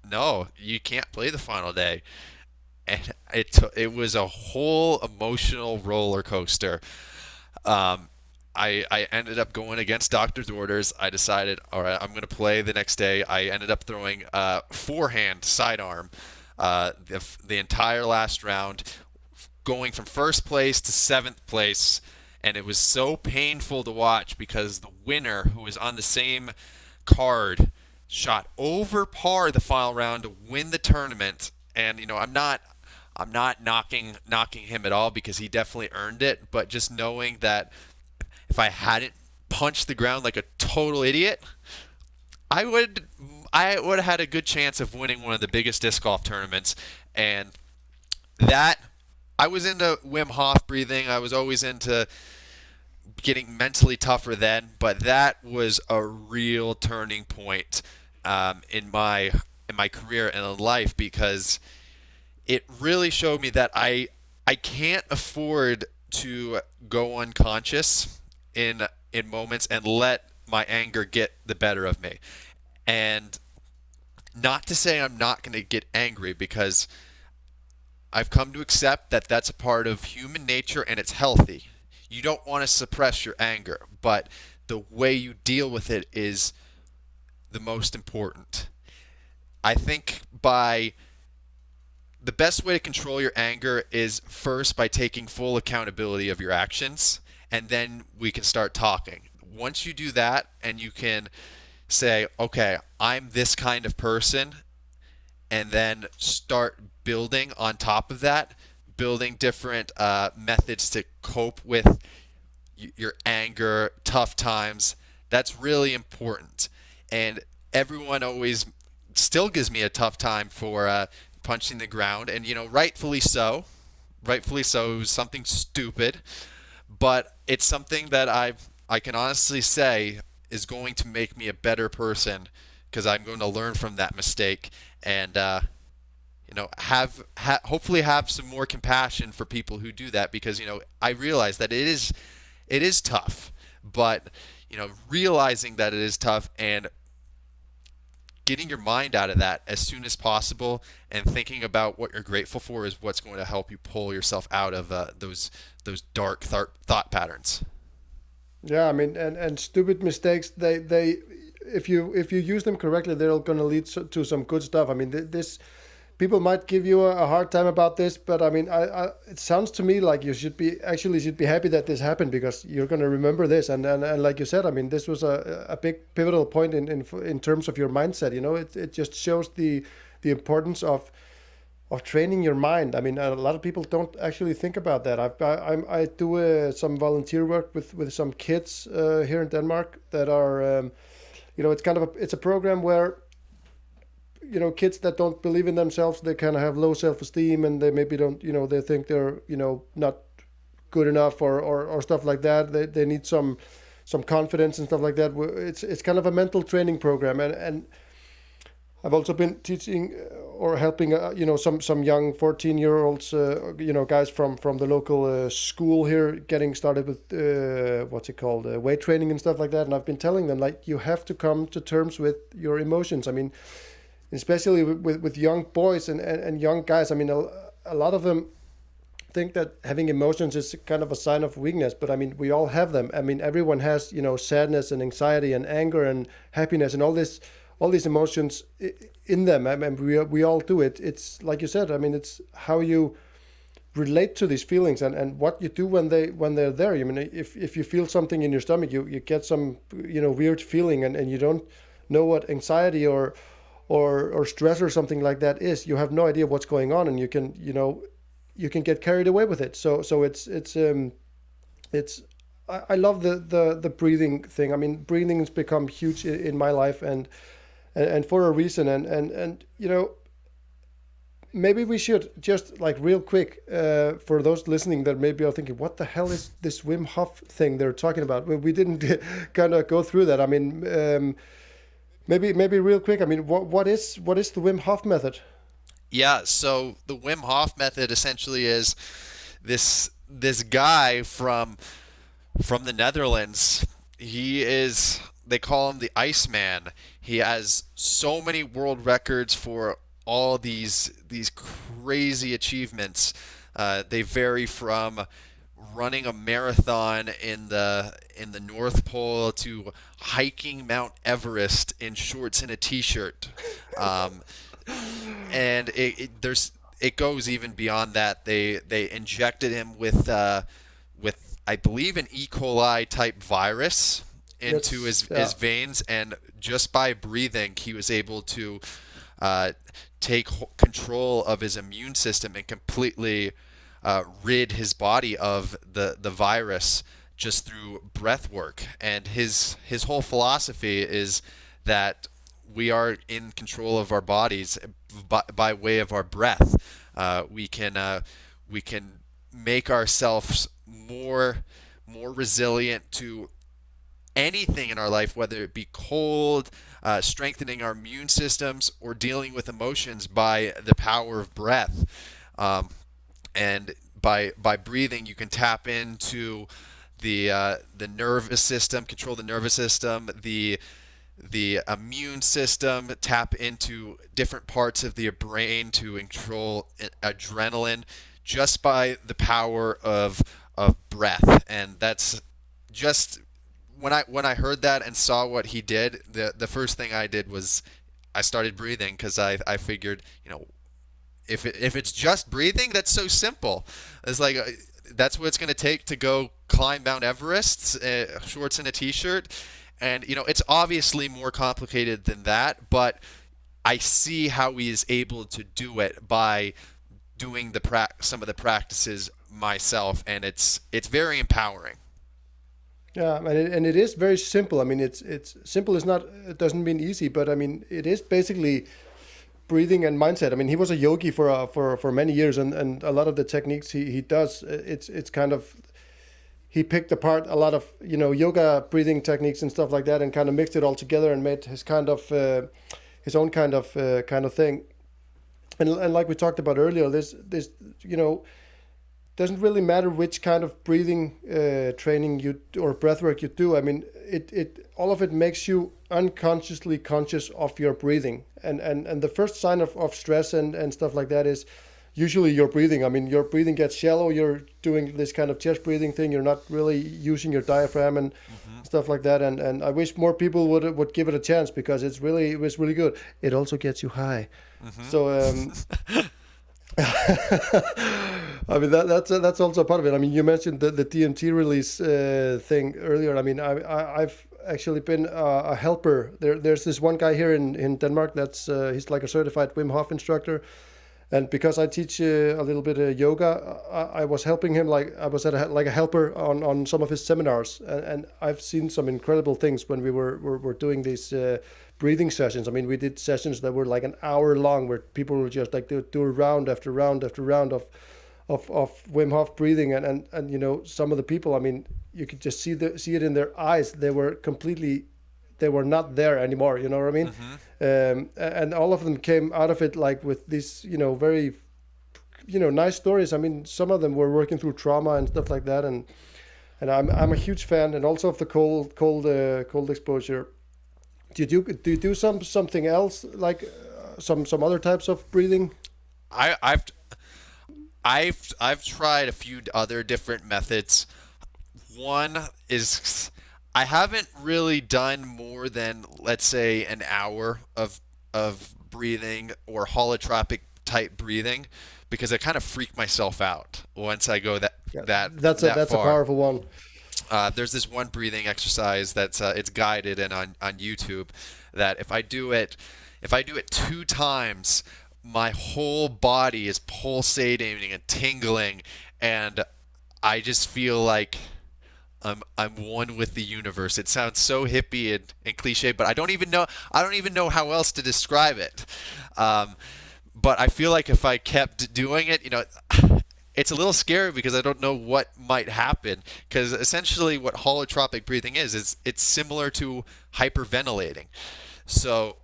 no, you can't play the final day, and it it was a whole emotional roller coaster. Um, I, I ended up going against doctor's orders. I decided, all right, I'm going to play the next day. I ended up throwing uh, forehand sidearm uh, the, the entire last round, going from first place to seventh place. And it was so painful to watch because the winner, who was on the same card, shot over par the final round to win the tournament. And you know, I'm not I'm not knocking knocking him at all because he definitely earned it, but just knowing that if I hadn't punched the ground like a total idiot, I would I would have had a good chance of winning one of the biggest disc golf tournaments. And that I was into Wim Hof breathing. I was always into getting mentally tougher then, but that was a real turning point um, in my in my career and in life because it really showed me that I I can't afford to go unconscious in in moments and let my anger get the better of me. And not to say I'm not going to get angry because I've come to accept that that's a part of human nature and it's healthy. You don't want to suppress your anger, but the way you deal with it is the most important. I think by the best way to control your anger is first by taking full accountability of your actions and then we can start talking. Once you do that and you can say, okay, I'm this kind of person, and then start building on top of that, building different uh, methods to cope with your anger, tough times. That's really important. And everyone always still gives me a tough time for uh, punching the ground, and you know, rightfully so. Rightfully so. It was something stupid, but it's something that I I can honestly say is going to make me a better person because I'm going to learn from that mistake and uh, you know have ha- hopefully have some more compassion for people who do that because you know I realize that it is it is tough, but you know realizing that it is tough and getting your mind out of that as soon as possible and thinking about what you're grateful for is what's going to help you pull yourself out of uh, those those dark th- thought patterns. Yeah, I mean, and, and stupid mistakes, they they if you if you use them correctly, they're going to lead to some good stuff. I mean, this people might give you a, hard time about this, but I mean, I, I, it sounds to me like you should be actually should be happy that this happened because you're going to remember this. And, and and like you said, I mean, this was a a big pivotal point in in in terms of your mindset. You know, it it just shows the the importance of of training your mind. I mean, a lot of people don't actually think about that. I've, I, I, I do uh, some volunteer work with, with some kids uh, here in Denmark that are, um, you know, it's kind of a, it's a program where, you know, kids that don't believe in themselves, they kind of have low self-esteem and they maybe don't, you know, they think they're, you know, not good enough or, or, or stuff like that. They, they need some, some confidence and stuff like that. It's, it's kind of a mental training program. And, and I've also been teaching or helping uh, you know some some young 14 year olds uh, you know guys from from the local uh, school here getting started with uh, what's it called uh, weight training and stuff like that and I've been telling them like you have to come to terms with your emotions I mean especially with with, with young boys and, and, and young guys I mean a, a lot of them think that having emotions is kind of a sign of weakness but i mean we all have them i mean everyone has you know sadness and anxiety and anger and happiness and all this all these emotions in them. I mean, we we all do it. It's like you said. I mean, it's how you relate to these feelings and, and what you do when they when they're there. I mean, if if you feel something in your stomach, you, you get some you know weird feeling and, and you don't know what anxiety or or or stress or something like that is. You have no idea what's going on, and you can you know you can get carried away with it. So so it's it's um it's I, I love the, the the breathing thing. I mean, breathing has become huge in, in my life and and, and for a reason. And, and, and, you know, maybe we should just like real quick uh, for those listening that maybe are thinking, what the hell is this Wim Hof thing they're talking about? We didn't (laughs) kind of go through that. I mean, um, maybe maybe real quick. I mean, what what is what is the Wim Hof method? Yeah, so the Wim Hof method essentially is this this guy from from the Netherlands. He is they call him the Iceman. He has so many world records for all these these crazy achievements. Uh, they vary from running a marathon in the in the North Pole to hiking Mount Everest in shorts and a t-shirt. Um, and it, it, there's it goes even beyond that. They they injected him with uh, with I believe an E. coli type virus into his yeah. his veins, and just by breathing, he was able to uh, take control of his immune system and completely uh, rid his body of the the virus just through breath work. And his his whole philosophy is that we are in control of our bodies by, by way of our breath. Uh, we can uh, we can make ourselves more more resilient to anything in our life, whether it be cold, uh, strengthening our immune systems, or dealing with emotions by the power of breath. Um, and by by breathing, you can tap into the uh, the nervous system, control the nervous system, the the immune system, tap into different parts of the brain to control adrenaline just by the power of of breath. And that's just when I when I heard that and saw what he did, the the first thing I did was I started breathing because I I figured you know if it, if it's just breathing, that's so simple. It's like uh, that's what it's going to take to go climb Mount Everest, uh, shorts and a t-shirt, and you know it's obviously more complicated than that, but I see how he is able to do it by doing the pra- some of the practices myself, and it's it's very empowering. Yeah, and it, and it is very simple. I mean, it's it's simple is not it doesn't mean easy, but I mean it is basically breathing and mindset. I mean, he was a yogi for uh, for for many years, and, and a lot of the techniques he, he does, it's it's kind of he picked apart a lot of you know yoga breathing techniques and stuff like that, and kind of mixed it all together and made his kind of uh, his own kind of uh, kind of thing. And and like we talked about earlier, this this you know doesn't really matter which kind of breathing uh, training you or breath work you do. I mean, it, it all of it makes you unconsciously conscious of your breathing. And and, and the first sign of, of stress and, and stuff like that is usually your breathing. I mean, your breathing gets shallow. You're doing this kind of chest breathing thing. You're not really using your diaphragm and mm-hmm. stuff like that. And and I wish more people would would give it a chance because it's really it was really good. It also gets you high. Mm-hmm. So. Um, (laughs) (laughs) I mean that, that's that's also part of it. I mean, you mentioned the, the DMT release uh, thing earlier. I mean, I, I have actually been uh, a helper. There there's this one guy here in in Denmark that's uh, he's like a certified Wim Hof instructor, and because I teach uh, a little bit of yoga, I, I, was helping him like I was at a, like a helper on, on some of his seminars, and, and I've seen some incredible things when we were were, were doing these uh, breathing sessions. I mean, we did sessions that were like an hour long, where people would just like do, do round after round after round of of of Wim Hof breathing, and and and you know some of the people. I mean, you could just see the see it in their eyes. They were completely they were not there anymore. You know what I mean? Mm-hmm. Um, and all of them came out of it like with these, you know, very, you know, nice stories. I mean, some of them were working through trauma and stuff like that, and and I'm I'm a huge fan, and also of the cold cold uh, cold exposure. Do you do do you do some something else like uh, some some other types of breathing? I I've I've I've tried a few other different methods. One is I haven't really done more than let's say an hour of of breathing or holotropic type breathing because I kind of freak myself out once I go that yeah, that that's that a that's far. a powerful one. Uh, there's this one breathing exercise that's uh, it's guided and on on YouTube that if I do it if I do it two times my whole body is pulsating and tingling and I just feel like I'm I'm one with the universe. It sounds so hippie and, and cliche, but I don't even know I don't even know how else to describe it. Um, but I feel like if I kept doing it, you know, it's a little scary because I don't know what might happen. Because essentially, what holotropic breathing is is it's similar to hyperventilating. So,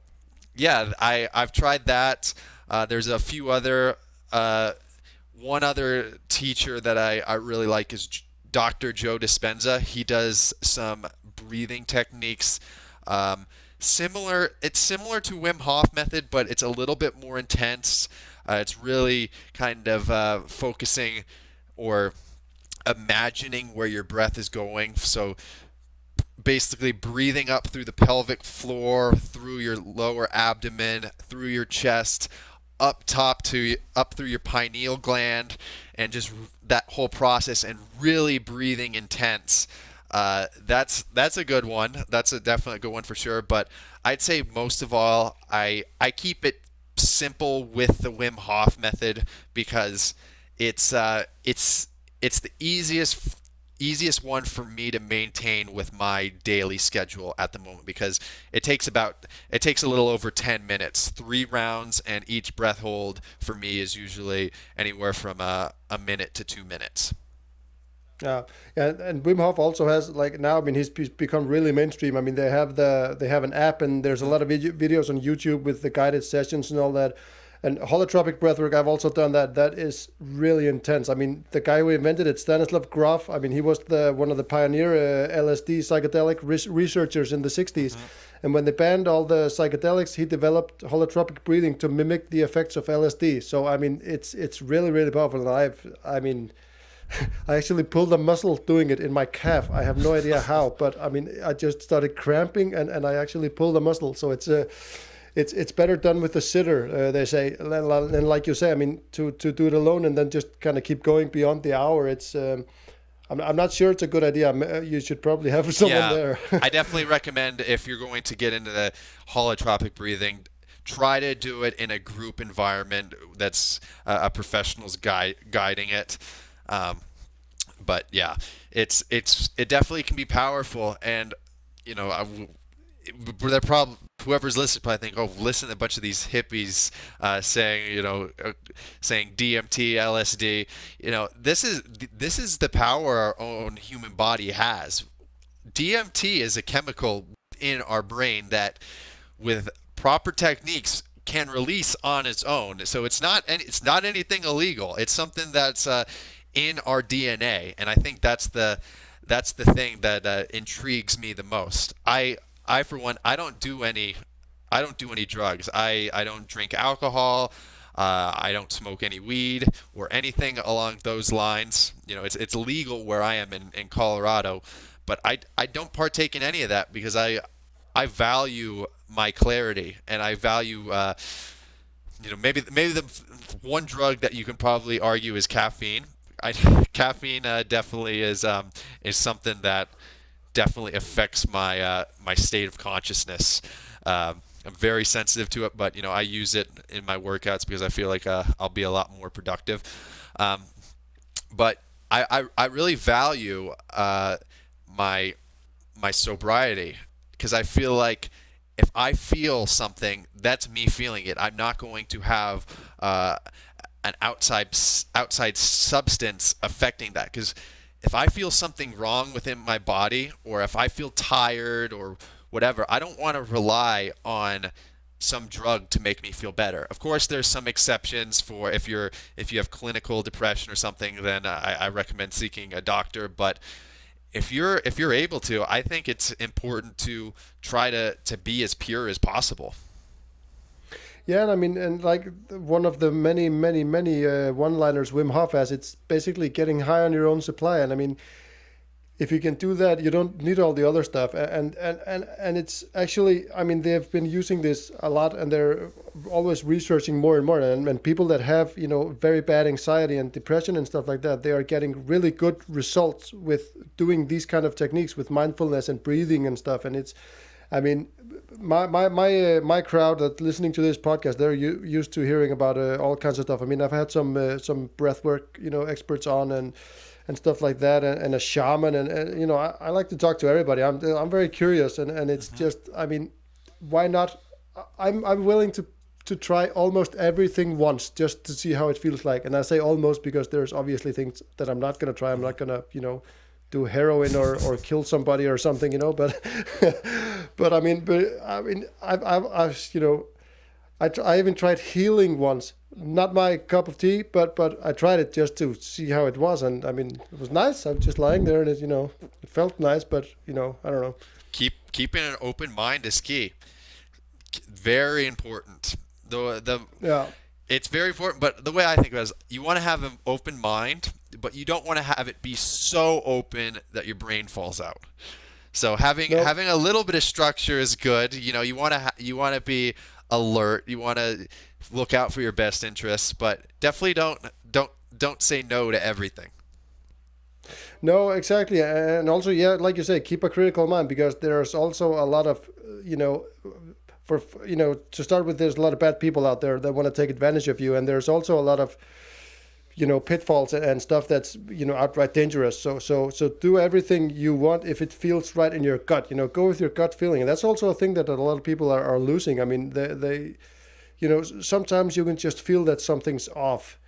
yeah, I I've tried that. Uh, there's a few other, uh, one other teacher that I, I really like is Dr. Joe Dispenza. He does some breathing techniques. Um, similar, it's similar to Wim Hof method, but it's a little bit more intense. Uh, it's really kind of uh, focusing or imagining where your breath is going. So basically breathing up through the pelvic floor, through your lower abdomen, through your chest, up top to up through your pineal gland, and just that whole process, and really breathing intense. Uh, that's that's a good one. That's a definite good one for sure. But I'd say most of all, I I keep it simple with the Wim Hof method because it's uh, it's it's the easiest easiest one for me to maintain with my daily schedule at the moment because it takes about it takes a little over 10 minutes. Three rounds and each breath hold for me is usually anywhere from a, a minute to two minutes yeah, yeah, and Wim Hof also has like now. I mean, he's become really mainstream. I mean, they have the they have an app, and there's a lot of video, videos on YouTube with the guided sessions and all that and holotropic breathwork i've also done that that is really intense i mean the guy who invented it stanislav grof i mean he was the one of the pioneer uh, lsd psychedelic res- researchers in the 60s mm-hmm. and when they banned all the psychedelics he developed holotropic breathing to mimic the effects of lsd so i mean it's it's really really powerful and i've i mean (laughs) I actually pulled a muscle doing it in my calf. I have no idea how, (laughs) but I mean, I just started cramping and, and I actually pulled a muscle. So it's a, it's it's better done with a sitter. Uh, they say, and like you say, I mean, to to do it alone and then just kind of keep going beyond the hour. It's um, I'm, I'm not sure it's a good idea. Uh, you should probably have (laughs) someone yeah, there. I definitely recommend if you're going to get into the holotropic breathing, try to do it in a group environment that's uh, a professional's guide, guiding it. Um, but yeah, it's it's it definitely can be powerful, and you know, I, they're whoever's listening probably think, oh, listen to a bunch of these hippies uh, saying, you know, uh, saying DMT, LSD. You know, this is this is the power our own human body has. DMT is a chemical in our brain that, with proper techniques, can release on its own. So it's not any, it's not anything illegal. It's something that's uh, in our DNA, and I think that's the that's the thing that uh, intrigues me the most. I I for one, I don't do any, I don't do any drugs. I I don't drink alcohol. Uh, I don't smoke any weed or anything along those lines. You know, it's it's legal where I am in, in Colorado, but I I don't partake in any of that because I I value my clarity and I value. Uh, you know, maybe maybe the one drug that you can probably argue is caffeine. I, (laughs) caffeine uh, definitely is um, is something that definitely affects my uh, my state of consciousness. Um, I'm very sensitive to it, but you know I use it in my workouts because I feel like uh, I'll be a lot more productive. Um, but I, I, I really value uh, my my sobriety because I feel like if I feel something, that's me feeling it. I'm not going to have uh, an outside outside substance affecting that because if I feel something wrong within my body or if I feel tired or whatever, I don't want to rely on some drug to make me feel better. Of course, there's some exceptions for if you're if you have clinical depression or something, then I, I recommend seeking a doctor. But if you're if you're able to, I think it's important to try to to be as pure as possible. Yeah, and I mean, and like one of the many, many, many uh, one-liners Wim Hof has, it's basically getting high on your own supply. And I mean, if you can do that, you don't need all the other stuff. And and and and it's actually, I mean, they've been using this a lot, and they're always researching more and more. And, and people that have, you know, very bad anxiety and depression and stuff like that, they are getting really good results with doing these kind of techniques with mindfulness and breathing and stuff. And it's I mean, my my my uh, my crowd that listening to this podcast, they're u- used to hearing about uh, all kinds of stuff. I mean, I've had some uh, some breathwork, you know, experts on and and stuff like that, and, and a shaman, and, and you know, I, I, like to talk to everybody. I'm I'm very curious, and and it's mm-hmm. just, I mean, why not? I'm I'm willing to to try almost everything once just to see how it feels like. And I say almost because there's obviously things that I'm not going to try. I'm not going to, you know, do heroin or, or kill somebody or something, you know. But (laughs) but I mean, but I mean, I've, I've, I've you know, I, tr- I even tried healing once. Not my cup of tea, but but I tried it just to see how it was, and I mean it was nice. I was just lying there, and it you know it felt nice, but you know I don't know. Keep keeping an open mind is key. Very important. The the Yeah. it's very important. But the way I think of it is, you want to have an open mind, but you don't want to have it be so open that your brain falls out. So having Nope. having a little bit of structure is good. You know, you want to ha- you want to be alert. You want to look out for your best interests, but definitely don't don't don't say no to everything. No, exactly, and also yeah, like you say, keep a critical mind because there's also a lot of you know, for you know to start with, there's a lot of bad people out there that want to take advantage of you, and there's also a lot of you know pitfalls and stuff that's you know outright dangerous. So so so do everything you want if it feels right in your gut. You know, go with your gut feeling, and that's also a thing that a lot of people are, are losing. I mean, they they, you know, sometimes you can just feel that something's off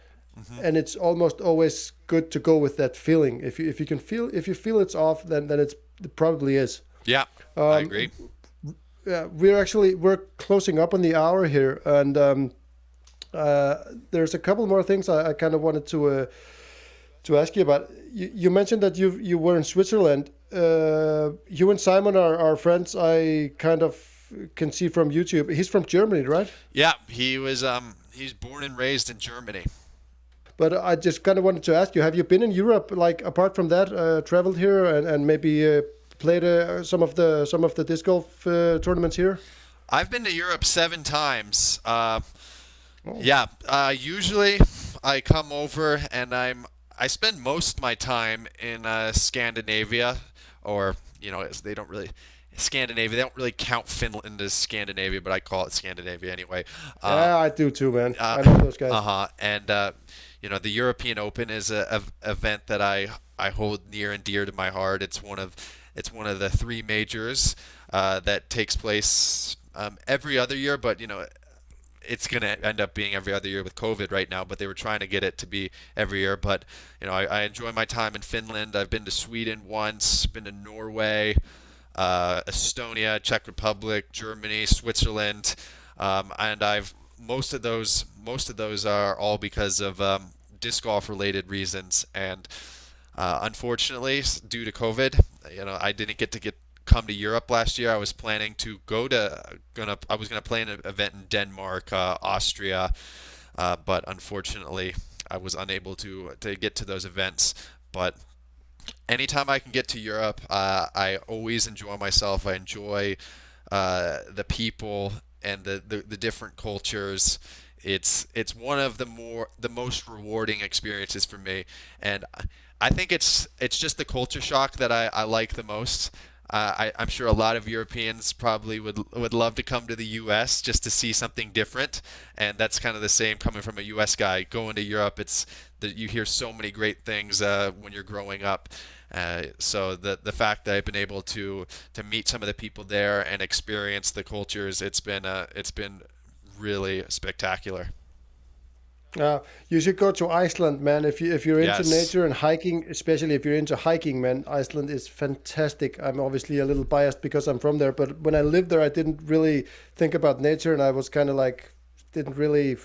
and it's almost always good to go with that feeling. If you if you can feel if you feel it's off, then then it's it probably is. Yeah, I Um, agree. Yeah, we're actually we're closing up on the hour here, and um, uh, there's a couple more things I, I kind of wanted to uh, to ask you about. You, you mentioned that you you were in Switzerland. Uh, you and Simon are, are friends. I kind of can see from YouTube. He's from Germany, right? Yeah, he was um he's born and raised in Germany. But I just kind of wanted to ask you: Have you been in Europe? Like apart from that, uh, traveled here and, and maybe uh, played uh, some of the some of the disc golf uh, tournaments here? I've been to Europe seven times. Uh, Yeah, uh, usually I come over and I'm I spend most of my time in uh, Scandinavia, or you know they don't really Scandinavia. They don't really count Finland as Scandinavia, but I call it Scandinavia anyway. Uh, yeah, I do too, man. I know those guys. Uh huh. And uh, you know, the European Open is a, a event that I I hold near and dear to my heart. It's one of it's one of the three majors uh, that takes place um, every other year, but you know. It's going to end up being every other year with COVID right now, but they were trying to get it to be every year. But, you know, I, I enjoy my time in Finland. I've been to Sweden once, been to Norway, uh, Estonia, Czech Republic, Germany, Switzerland, um, and I've most of those most of those are all because of um, disc golf related reasons. And uh, unfortunately, due to COVID, you know, I didn't get to get come to Europe last year. I was planning to go to gonna I was gonna play an event in Denmark, uh, Austria, uh, but unfortunately, I was unable to to get to those events. But anytime I can get to Europe, uh, I always enjoy myself. I enjoy uh, the people and the, the, the different cultures. It's it's one of the more the most rewarding experiences for me, and I think it's it's just the culture shock that I, I like the most. Uh, I, I'm sure a lot of Europeans probably would would love to come to the U.S. just to see something different, and that's kind of the same coming from a U.S. guy going to Europe. It's that you hear so many great things uh, when you're growing up. Uh, so the the fact that I've been able to to meet some of the people there and experience the cultures, it's been uh, it's been really spectacular. Uh, you should go to Iceland, man. If you if you're into Yes. nature and hiking, especially if you're into hiking, man, Iceland is fantastic. I'm obviously a little biased because I'm from there, but when I lived there, I didn't really think about nature, and I was kind of like, didn't really,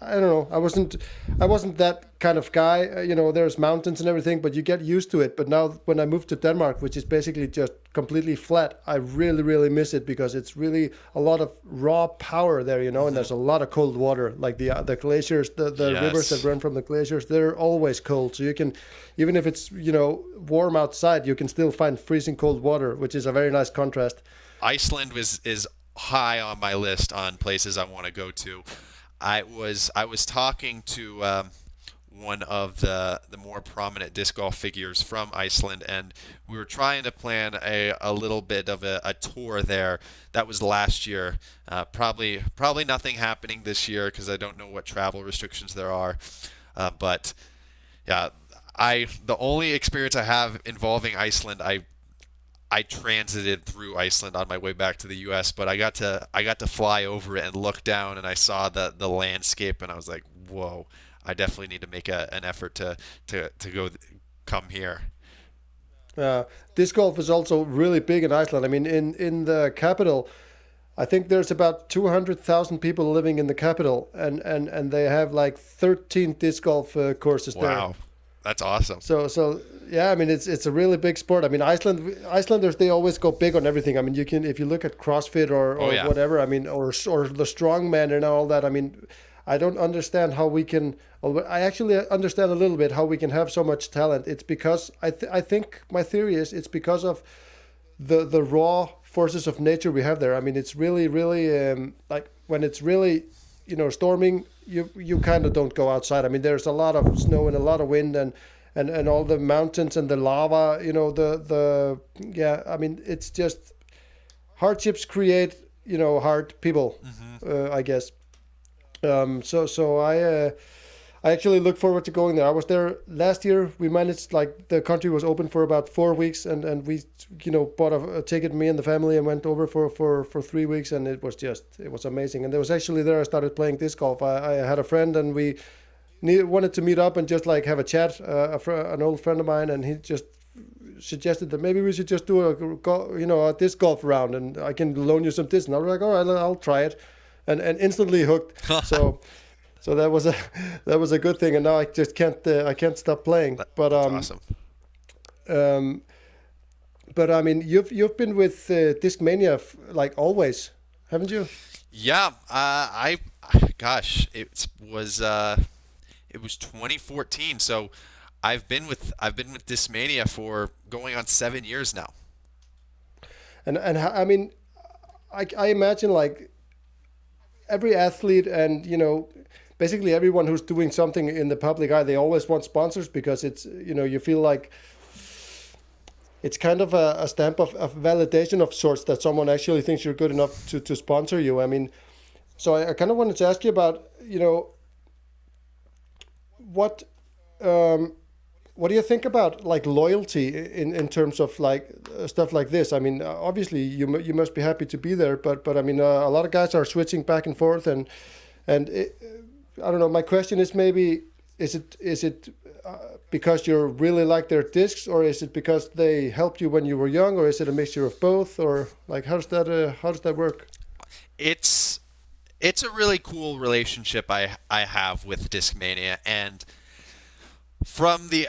I don't know, I wasn't, I wasn't that kind of guy. Uh, you know, there's mountains and everything, but you get used to it. But now when I moved to Denmark, which is basically just completely flat, I really really miss it because it's really a lot of raw power there, you know, and there's a lot of cold water, like the uh, the glaciers, the the rivers that run from the glaciers, they're always cold. So you can, even if it's you know warm outside, you can still find freezing cold water, which is a very nice contrast. Iceland was is high on my list on places I want to go to. I was I was talking to um, one of the the more prominent disc golf figures from Iceland, and we were trying to plan a, a little bit of a, a tour there. That was last year. Uh, probably probably nothing happening this year because I don't know what travel restrictions there are. Uh, but yeah, I the only experience I have involving Iceland, I I transited through Iceland on my way back to the U.S., but I got to I got to fly over it and look down, and I saw the the landscape, and I was like, "Whoa! I definitely need to make a, an effort to to to go come here." Uh, disc golf is also really big in Iceland. I mean, in in the capital, I think there's about 200,000 people living in the capital, and, and, and they have like 13 disc golf uh, courses there. That's awesome. So so yeah, I mean it's it's a really big sport. I mean Iceland Icelanders they always go big on everything. I mean you can if you look at CrossFit or, or Oh, yeah. whatever. I mean or or the strongman and all that. I mean I don't understand how we can. I actually understand a little bit how we can have so much talent. It's because I th- I think my theory is it's because of the the raw forces of nature we have there. I mean, it's really, really um, like when it's really, you know, storming. You you kind of don't go outside. I mean, there's a lot of snow and a lot of wind and and and all the mountains and the lava. You know, the the yeah. I mean, it's just hardships create you know hard people. Uh, I guess. Um, so so I. Uh, I actually look forward to going there. I was there last year. We managed like the country was open for about four weeks, and, and we you know bought a, a ticket, me and the family, and went over for, for, for three weeks, and it was just it was amazing. And there was actually there I started playing disc golf. I, I had a friend, and we need, wanted to meet up and just like have a chat. Uh, a fr- an old friend of mine, and he just suggested that maybe we should just do a you know a disc golf round, and I can loan you some discs. And I was like, all right, I'll try it, and and instantly hooked. (laughs) so. So that was a (laughs) that was a good thing, and now I just can't uh, I can't stop playing. But um, awesome. um, but I mean, you've you've been with uh, Discmania f- like always, haven't you? Yeah, uh, I, gosh, it was uh, it was 2014. So I've been with I've been with Discmania for going on seven years now. And and I mean, I I imagine like every athlete and you know basically everyone who's doing something in the public eye, they always want sponsors because it's you know you feel like it's kind of a, a stamp of, of validation of sorts that someone actually thinks you're good enough to, to sponsor you. I mean, so I, I kind of wanted to ask you about you know what um, what do you think about like loyalty in, in terms of like uh, stuff like this? I mean, uh, obviously you you must be happy to be there, but but I mean, uh, a lot of guys are switching back and forth, and and it, I don't know. My question is maybe is it is it uh, because you really like their discs, or is it because they helped you when you were young, or is it a mixture of both, or like how does that uh, how does that work? It's it's a really cool relationship I I have with Discmania, and from the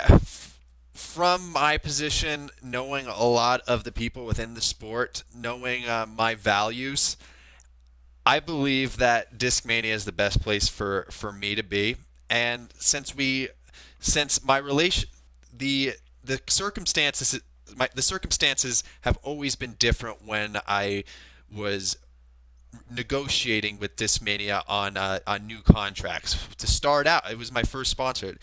from my position, knowing a lot of the people within the sport, knowing uh, my values, I believe that Discmania is the best place for for me to be. And since we, since my relation, the the circumstances, my the circumstances have always been different when I was negotiating with Discmania on uh, on new contracts. To start out, it was my first sponsor.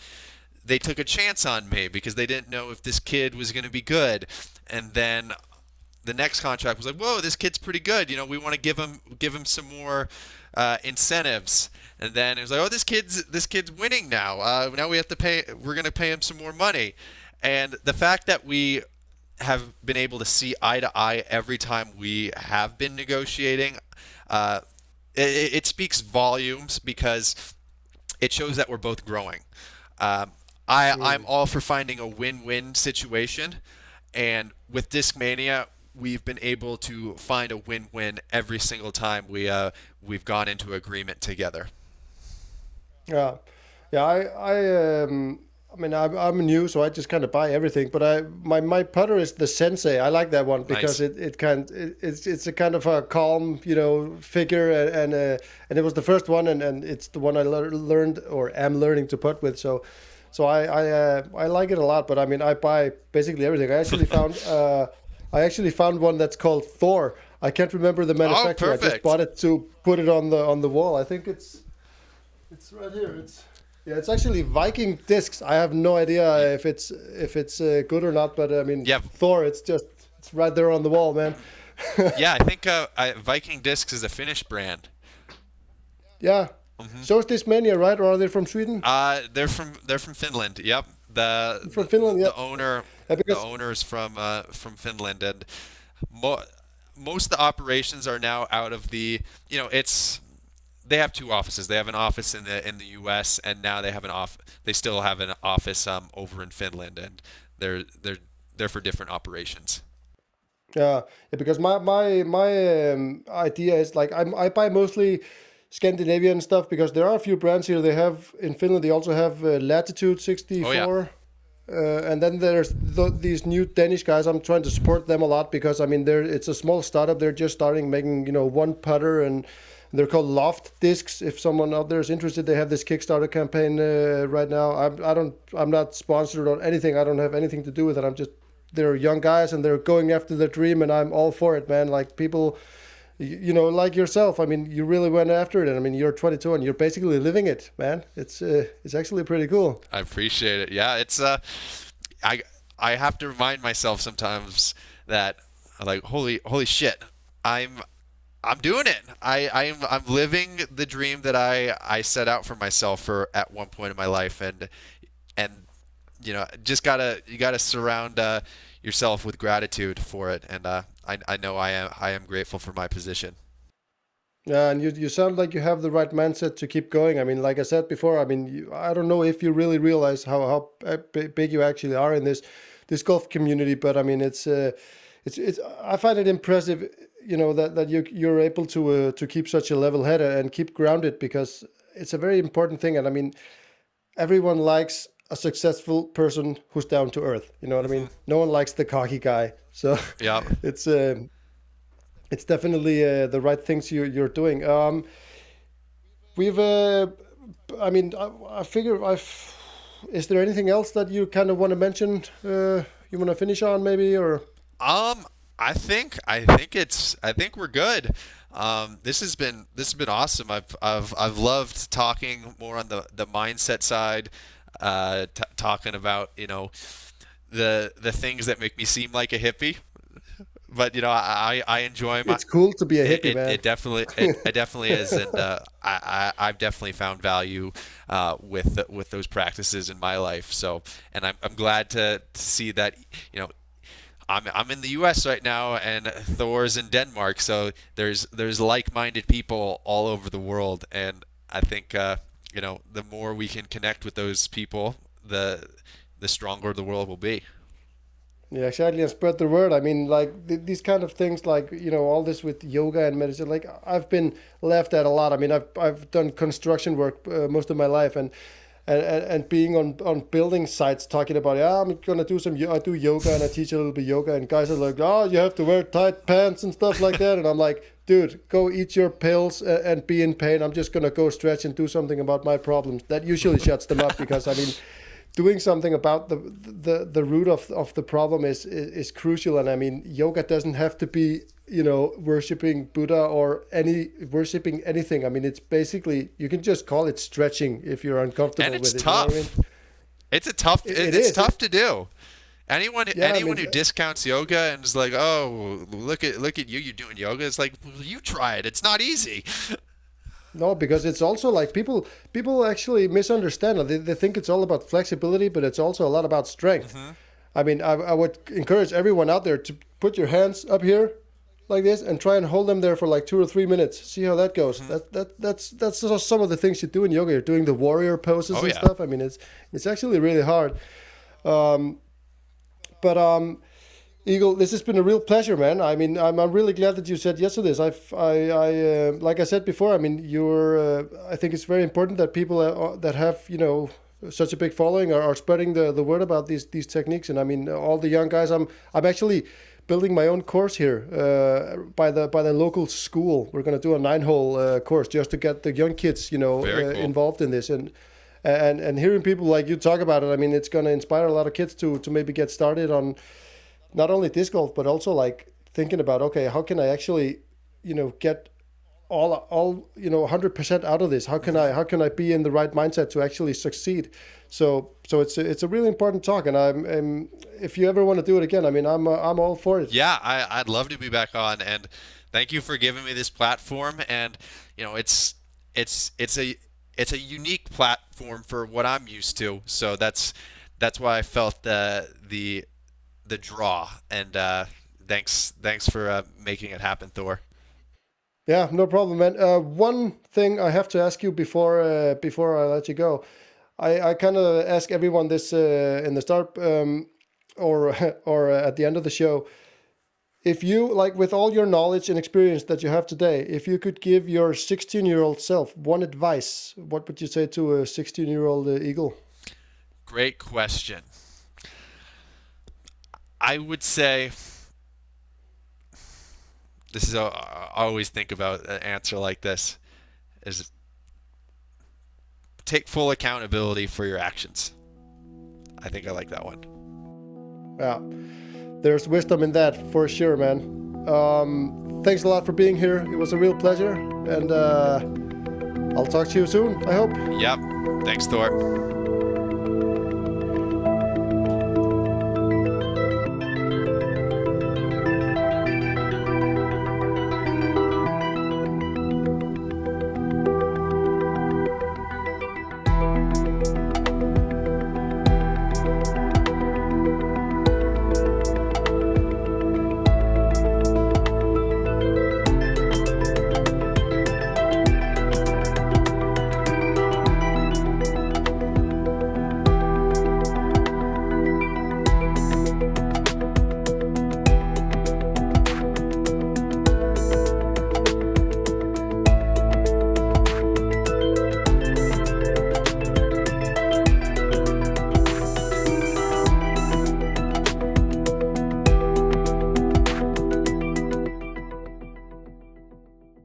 They took a chance on me because they didn't know if this kid was going to be good, and then the next contract was like, "Whoa, this kid's pretty good. You know, we want to give him give him some more uh, incentives." And then it was like, "Oh, this kid's this kid's winning now. Uh, now we have to pay. We're going to pay him some more money." And the fact that we have been able to see eye to eye every time we have been negotiating, uh, it, it speaks volumes because it shows that we're both growing. Um, I, I'm all for finding a win-win situation, and with Discmania, we've been able to find a win-win every single time we uh, we've gone into agreement together. Yeah, yeah. I I um I mean I'm I'm new, so I just kind of buy everything. But I my my putter is the Sensei. I like that one because Nice. it it kind it, it's it's a kind of a calm you know figure and and, uh, and it was the first one and, and it's the one I lear- learned or am learning to putt with. So so I I uh, I like it a lot. But I mean I buy basically everything. I actually (laughs) found uh I actually found one that's called Thor. I can't remember the manufacturer. I just bought it to put it on the on the wall. I think it's it's right here. It's yeah, it's actually Viking discs. I have no idea if it's if it's uh, good or not, but I mean, Yeah. Thor. It's just it's right there on the wall, man. (laughs) yeah, I think uh, I, Viking Discs is a Finnish brand. Yeah. So is Discmania, right? Or are they from Sweden? Uh, they're from they're from Finland. Yep. The From Finland, the owner Yeah, the owners from uh, from Finland and mo- most of the operations are now out of the you know it's they have two offices. They have an office in the in the U.S. and now they have an off. They still have an office um, over in Finland, and they're they're they're for different operations. Yeah, yeah, because my my my um, idea is like I'm, I buy mostly Scandinavian stuff because there are a few brands here. They have in Finland. They also have uh, Latitude sixty four. Oh, yeah. Uh, and then there's th- these new Danish guys. I'm trying to support them a lot because I mean, they're it's a small startup. They're just starting making you know one putter, and they're called Loft Discs. If someone out there is interested, they have this Kickstarter campaign uh, right now. I'm I don't I'm not sponsored or anything. I don't have anything to do with it. I'm just they're young guys and they're going after their dream, and I'm all for it, man. Like people. You know, like yourself. I mean, you really went after it, and I mean, you're 22 and you're basically living it, man. It's uh, it's actually pretty cool. I appreciate it. Yeah, it's uh, I I have to remind myself sometimes that like holy holy shit, I'm I'm doing it. I I'm I'm living the dream that I I set out for myself for at one point in my life, and and you know just gotta you gotta surround uh, yourself with gratitude for it, and uh, I I know I am I am grateful for my position. Yeah, and you you sound like you have the right mindset to keep going. I mean, like I said before, I mean, you, I don't know if you really realize how how uh, big you actually are in this this golf community, but I mean, it's uh, it's it's I find it impressive, you know, that that you you're able to uh, to keep such a level head and keep grounded because it's a very important thing. And I mean, everyone likes a successful person who's down to earth. You know what I mean? No one likes the cocky guy. So Yeah. (laughs) it's um, it's definitely uh, the right things you you're doing. Um, we've, uh, I mean, I, I figure I've. Is there anything else that you kind of want to mention? Uh, you want to finish on maybe, or Um, I think I think it's I think we're good. Um, this has been this has been awesome. I've I've I've loved talking more on the the mindset side, uh, t- talking about you know the the things that make me seem like a hippie. But you know, I I enjoy my. it's cool to be a hippie it, man? it definitely (laughs) it, it definitely is, and uh, I, I I've definitely found value uh, with with those practices in my life. So, and I'm I'm glad to, to see that you know I'm I'm in the U.S. right now, and Thor's in Denmark. So there's there's like-minded people all over the world, and I think uh, you know the more we can connect with those people, the the stronger the world will be. Yeah, exactly, and spread the word. I mean, like th- these kind of things, like you know, all this with yoga and medicine. Like I've been laughed at a lot. I mean, I've I've done construction work uh, most of my life, and and and and being on on building sites, talking about yeah, I'm gonna do some. I do yoga and I teach a little bit yoga, and guys are like, oh, you have to wear tight pants and stuff like that, and I'm like, dude, go eat your pills uh, and be in pain. I'm just gonna go stretch and do something about my problems. That usually shuts them up because I mean doing something about the the the root of of the problem is, is is crucial and i mean yoga doesn't have to be you know worshiping buddha or any worshiping anything i mean it's basically you can just call it stretching if you're uncomfortable And it's with it you know I tough. mean? It's a tough. It- It, it it's is. tough to do. Anyone, Yeah, I anyone mean, who uh, discounts yoga and is like, "Oh, look at look at you, you're doing yoga," it's like, well, you try it. It's not easy. (laughs) No, because it's also like people people actually misunderstand. They, they think it's all about flexibility, but it's also a lot about strength. Mm-hmm. I mean, I, I would encourage everyone out there to put your hands up here like this and try and hold them there for like two or three minutes. See how that goes. That, that that's that's just some of the things you do in yoga. You're doing the warrior poses Oh, and yeah. stuff. I mean, it's it's actually really hard. Um, but um, Eagle, this has been a real pleasure, man. I mean, I'm, I'm really glad that you said yes to this. I've, I, I, uh, like I said before, I mean, you're. Uh, I think it's very important that people uh, that have, you know, such a big following are, are spreading the, the word about these these techniques. And I mean, all the young guys. I'm I'm actually building my own course here uh, by the by the local school. We're gonna do a nine hole uh, course just to get the young kids, you know, uh, cool. involved in this and. And, and hearing people like you talk about it, I mean, it's going to inspire a lot of kids to, to maybe get started on not only disc golf but also like thinking about okay how can i actually you know get all all you know 100% out of this how can i how can i be in the right mindset to actually succeed so so it's a, it's a really important talk and i'm, i if you ever want to do it again i mean i'm uh, i'm all for it Yeah, I, I'd love to be back on, and thank you for giving me this platform. And you know, it's it's it's a it's a unique platform for what I'm used to. So that's that's why I felt the the the draw. And uh, thanks thanks for uh, making it happen, Thor. Yeah no problem man uh, one thing i have to ask you before uh, before i let you go i i kind of ask everyone this uh, in the start um, or (laughs) or at the end of the show if you like with all your knowledge and experience that you have today, if you could give your 16 year old self one advice, what would you say to a 16 year old uh, eagle? Great question. I would say this is a, I always think about an answer like this is take full accountability for your actions. I think I like that one. Yeah, there's wisdom in that for sure, man. Um, thanks a lot for being here. It was a real pleasure, and uh, I'll talk to you soon. I hope. Yep. Thanks, Thor.